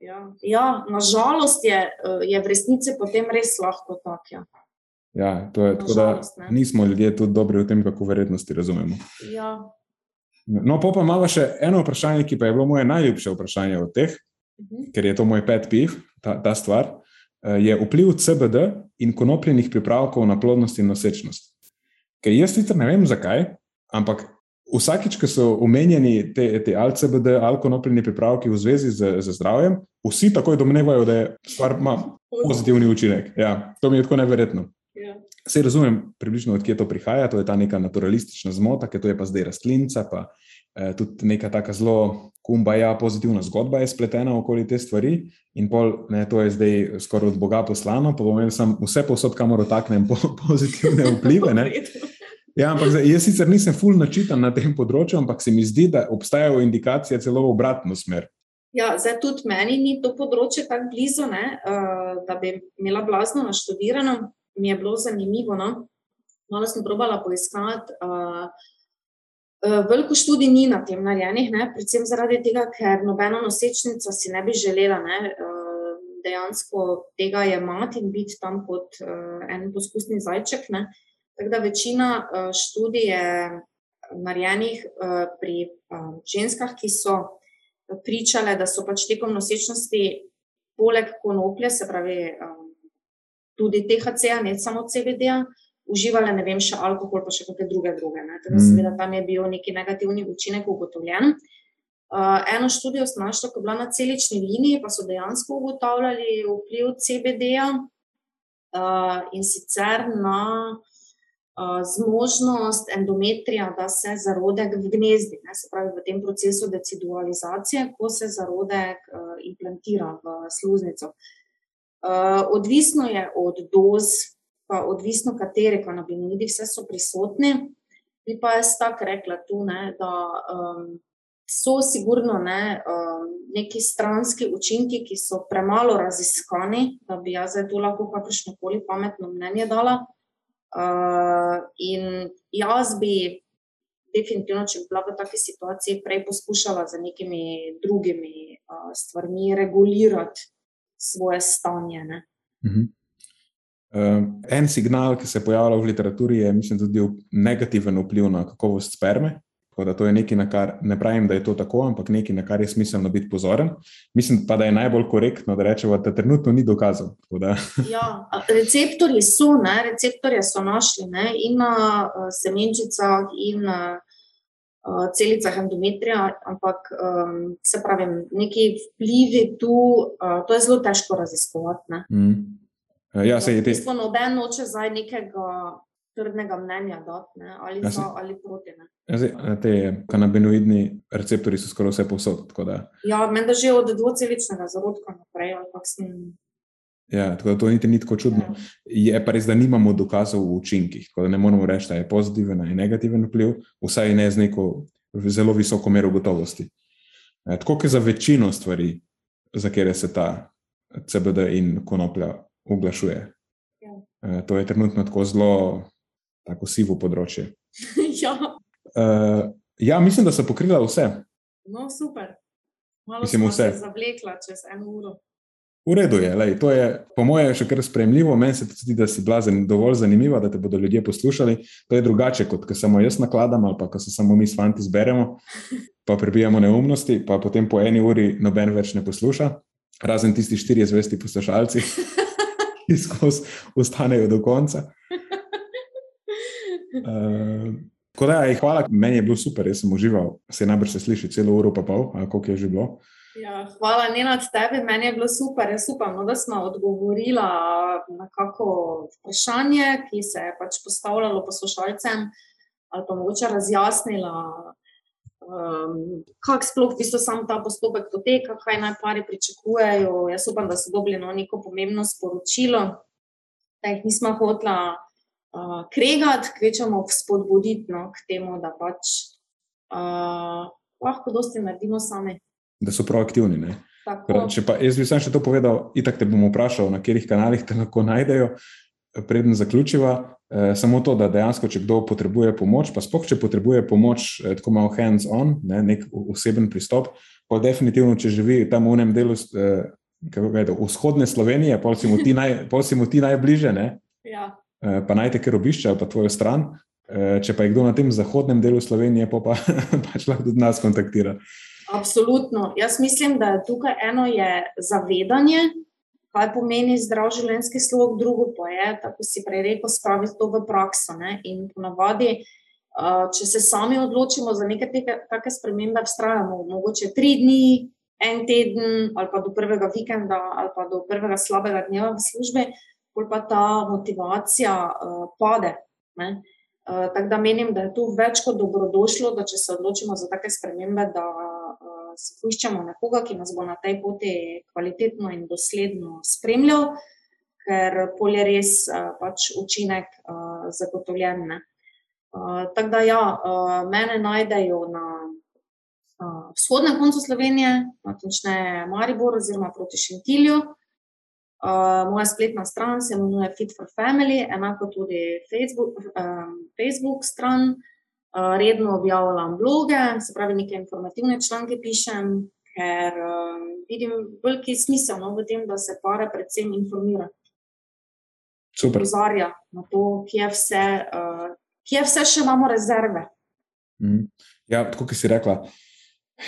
ja. ja nažalost je, je v resnici potem res lahko tako. Ja. Ja, to je tako, da Nažalost, ne. nismo ljudje tudi dobri v tem, kako verjetnosti razumemo. Ja. No, pa imamo še eno vprašanje, ki pa je bilo moje najljubše vprašanje od teh, Mhm. ker je to moj pet piv, ta, ta stvar. eh, Je vpliv CBD in konopljenih pripravkov na plodnost in nosečnost. Ker jaz sicer ne vem zakaj, ampak vsakič, ko so omenjeni te, te ali konopljeni pripravki v zvezi z, z zdravjem, vsi takoj domnevajo, da je stvar ima pozitivni učinek. Ja, to mi je tako neverjetno. Ja. Vse razumem, približno odkje to prihaja, to je ta neka naturalistična zmota, ker to je pa zdaj rastlinca, pa eh, tudi neka taka zelo kumbaja, pozitivna zgodba je spletena okoli te stvari. In pol, ne, to je zdaj skoraj od Boga poslano, pa bom imel sam vse posod, kamor otaknem po, pozitivne vplive. Ne. Ja, ampak zdaj, jaz sicer nisem ful načitan na tem področju, ampak se mi zdi, da obstajajo indikacije celo v obratno smer. Ja, zdaj tudi meni ni to področje tako blizu, ne, uh, da bi imela blazno naštudirano. Mi je bilo zanimivo. No? Malo sem probala poiskati. Uh, veliko študij ni na tem narejenih, ne? predvsem zaradi tega, ker nobena nosečnica si ne bi želela ne? Uh, dejansko tega jemati in biti tam kot uh, en poskusni zajček. Ne? Tako da večina študij je narejenih pri ženskah, ki so pričale, da so pač tekom nosečnosti, poleg konoplje, se pravi tudi THC-ja, ne samo CBD-ja, uživale, ne vem, še alkohol, pa še kakšne druge droge. Ne. Tako da, Mm. seveda, tam je bil neki negativni učinek ugotovljen. Uh, eno študijo sem našla, ko je bila na celični liniji, pa so dejansko ugotavljali vpliv CBD-ja uh, in sicer na uh, zmožnost endometrija, da se zarodek vgnezdi, ne, se pravi v tem procesu decidualizacije, ko se zarodek uh, implantira v sluznico. Uh, odvisno je od doz, pa odvisno kateri kanabinoidi, vse so prisotni. Bi pa jaz tako rekla tu, ne, da um, so sigurno ne, um, neki stranski učinki, ki so premalo raziskani, da bi jaz zdaj tu lahko kakršno koli pametno mnenje dala. Uh, in jaz bi, definitivno, če bi bila v taki situaciji, prej poskušala z nekimi drugimi uh, stvarmi regulirati svoje stanje. Ne. Mhm. Uh, en signal, ki se pojavlja v literaturi, je mislim, tudi negativen vpliv na kakovost sperme. Tako da to je nekaj, na kar ne pravim, da je to tako, ampak nekaj, na kar je smiselno biti pozoren. Mislim pa, da je najbolj korektno, da rečemo, da trenutno ni dokazov. Ja, receptorji so, ne, receptorje so našli ne, in na uh, semenčicah, in na uh, celicah endometrija, ampak um, se pravi, neki vplivi tu, uh, to je zelo težko raziskovati. Ne. mm. Uh, ja, se je v te. bistvu noben noče zdaj nekega trdnega mnenja dati, ne, ali Ja, za saj- ali proti. Ne. Ja, eh, te kanabinoidni receptori so skoraj vse da, Ja, menda že od dvoceličnega zarodka naprej, ali pa sem. Ja, tako da to niti ni tako čudno. Je pa res, da nimamo dokazov v učinkih, tako da ne moremo reči, da je pozitiven ali negativen vpliv, vsaj ne z neko zelo visoko mero gotovosti. E, tako je za večino stvari, za katere se ta CBD in konoplja oglašuje. Ja. E, to je trenutno tako zelo tako sivo področje. ja, E, ja, mislim, da so pokrila vse. no super. Malo Mislim, vse. se zavlekla čez eno uro. V redu je, lej, to je po mojem še kar sprejemljivo. Meni se tudi da si bila dovolj zanimiva, da te bodo ljudje poslušali. To je drugače, kot ko samo jaz nakladam ali pa ko se samo mi s fanti zberemo, pa prebijamo neumnosti, pa potem po eni uri noben več ne posluša, razen tisti štirje zvesti poslušalci, ki skozi ostanejo do konca. Uh, tako da, ej, hvala, meni je bilo super, jaz sem užival, se najbrž se sliši celo uro pa pol, koliko je že bilo. Ja, hvala, Nenad, tebi. Meni je bilo super. Jaz upam, no, da smo odgovorila na kako vprašanje, ki se je pač postavljalo poslušalcem, ali pa mogoče razjasnila, um, kako sploh v bistvu sam ta postopek poteka, kaj naj pari pričakujejo. Jaz upam, da so dobili no, neko pomembno sporočilo, da jih nismo hotla uh, kregati, kvečemo spodbuditi no, k temu, da pač uh, lahko dosti naredimo sami. Da so proaktivni. Ne? Tako. Torej, Če pa jaz bi sam še to povedal, itak te bom vprašal, na katerih kanalih te lahko najdejo, preden zaključiva. Eh, samo to, da dejansko, če kdo potrebuje pomoč, pa sploh, če potrebuje pomoč, eh, tako malo hands-on, ne, nek oseben pristop, pa definitivno, če živi tam v enem delu eh, kako je to, vzhodne Slovenije, pol si mu ti, naj, mu ti najbliže, ne, Ja. pa najte kar obišče ali pa tvojo stran. Če pa je kdo na tem zahodnem delu Slovenije, pa, pa pač lahko tudi nas kontaktira. Absolutno. Jaz mislim, da tukaj eno je zavedanje, kaj pomeni zdrav življenjski slog, drugo pa je, tako si prej rekel, spraviti to v prakso. Ne? In ponavadi, uh, če se sami odločimo za neke take spremembe, vztrajamo mogoče tri dni, en teden, ali pa do prvega vikenda, ali pa do prvega slabega dneva v službi, pol pa ta motivacija uh, pade. Ne? Uh, tako da menim, da je to več kot dobrodošlo, da če se odločimo za take spremembe, da si poiščemo nekoga, ki nas bo na tej poti kvalitetno in dosledno spremljal, ker pol je res uh, pač učinek uh, zagotovljen. ne. Uh, tako da, ja, mene najdejo na vzhodnem koncu Slovenije, natančneje Maribor oziroma proti Šentilju. Uh, moja spletna stran se imenuje Fit for Family, enako tudi Facebook, um, Facebook stran. Uh, redno objavljam bloge, se pravi, neke informativne članke pišem, ker um, vidim veliki smisel no, v tem, da se pare predvsem informira, Super. opozarja na to, kje vse, uh, kje vse še imamo rezerve. Mhm. Ja, tako kot si rekla,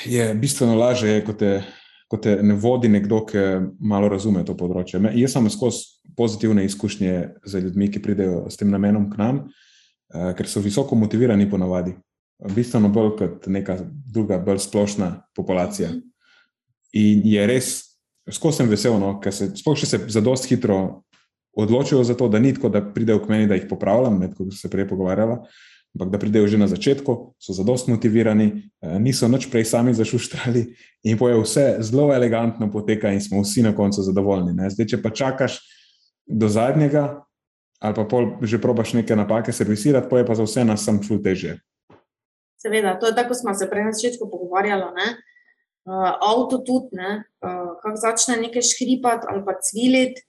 je bistveno lažje, ko te, ko te ne vodi nekdo, ki malo razume to področje. Me, jaz sem skozi pozitivne izkušnje z ljudmi, ki pridejo s tem namenom k nam, eh, ker so visoko motivirani ponavadi. Bistveno bolj kot neka druga, bolj splošna populacija. In je res, skozi sem vesel, no, ker se sploh še se zadost hitro odločijo za to, da ni tako, da pridejo k meni, da jih popravljam, ne, kot se prej pogovarjala, ampak da pridejo že na začetku, so zadost motivirani, eh, niso nič prej sami zašuštrali in poje vse zelo elegantno poteka in smo vsi na koncu zadovoljni. Ne. Zdaj, če pa čakaš do zadnjega, ali pa pol že probaš neke napake servisirati, poje pa za vse nas sam ful teže. Seveda, to je tako, kot smo se prej na začetku pogovarjali. ne. Uh, avto tudi, ne, uh, kako začne nekaj škripati ali pa cviliti,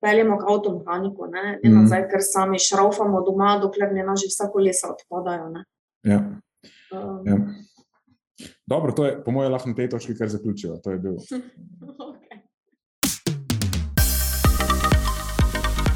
peljemo k avtomehaniku, ne, ne Mhm. nazaj, ker sami šraufamo doma, dokler ne naši vsa kolesa odpadajo. Ne. Ja, Um, ja. Dobro, to je po mojem lahko na tej točki kar zaključivo. To je bil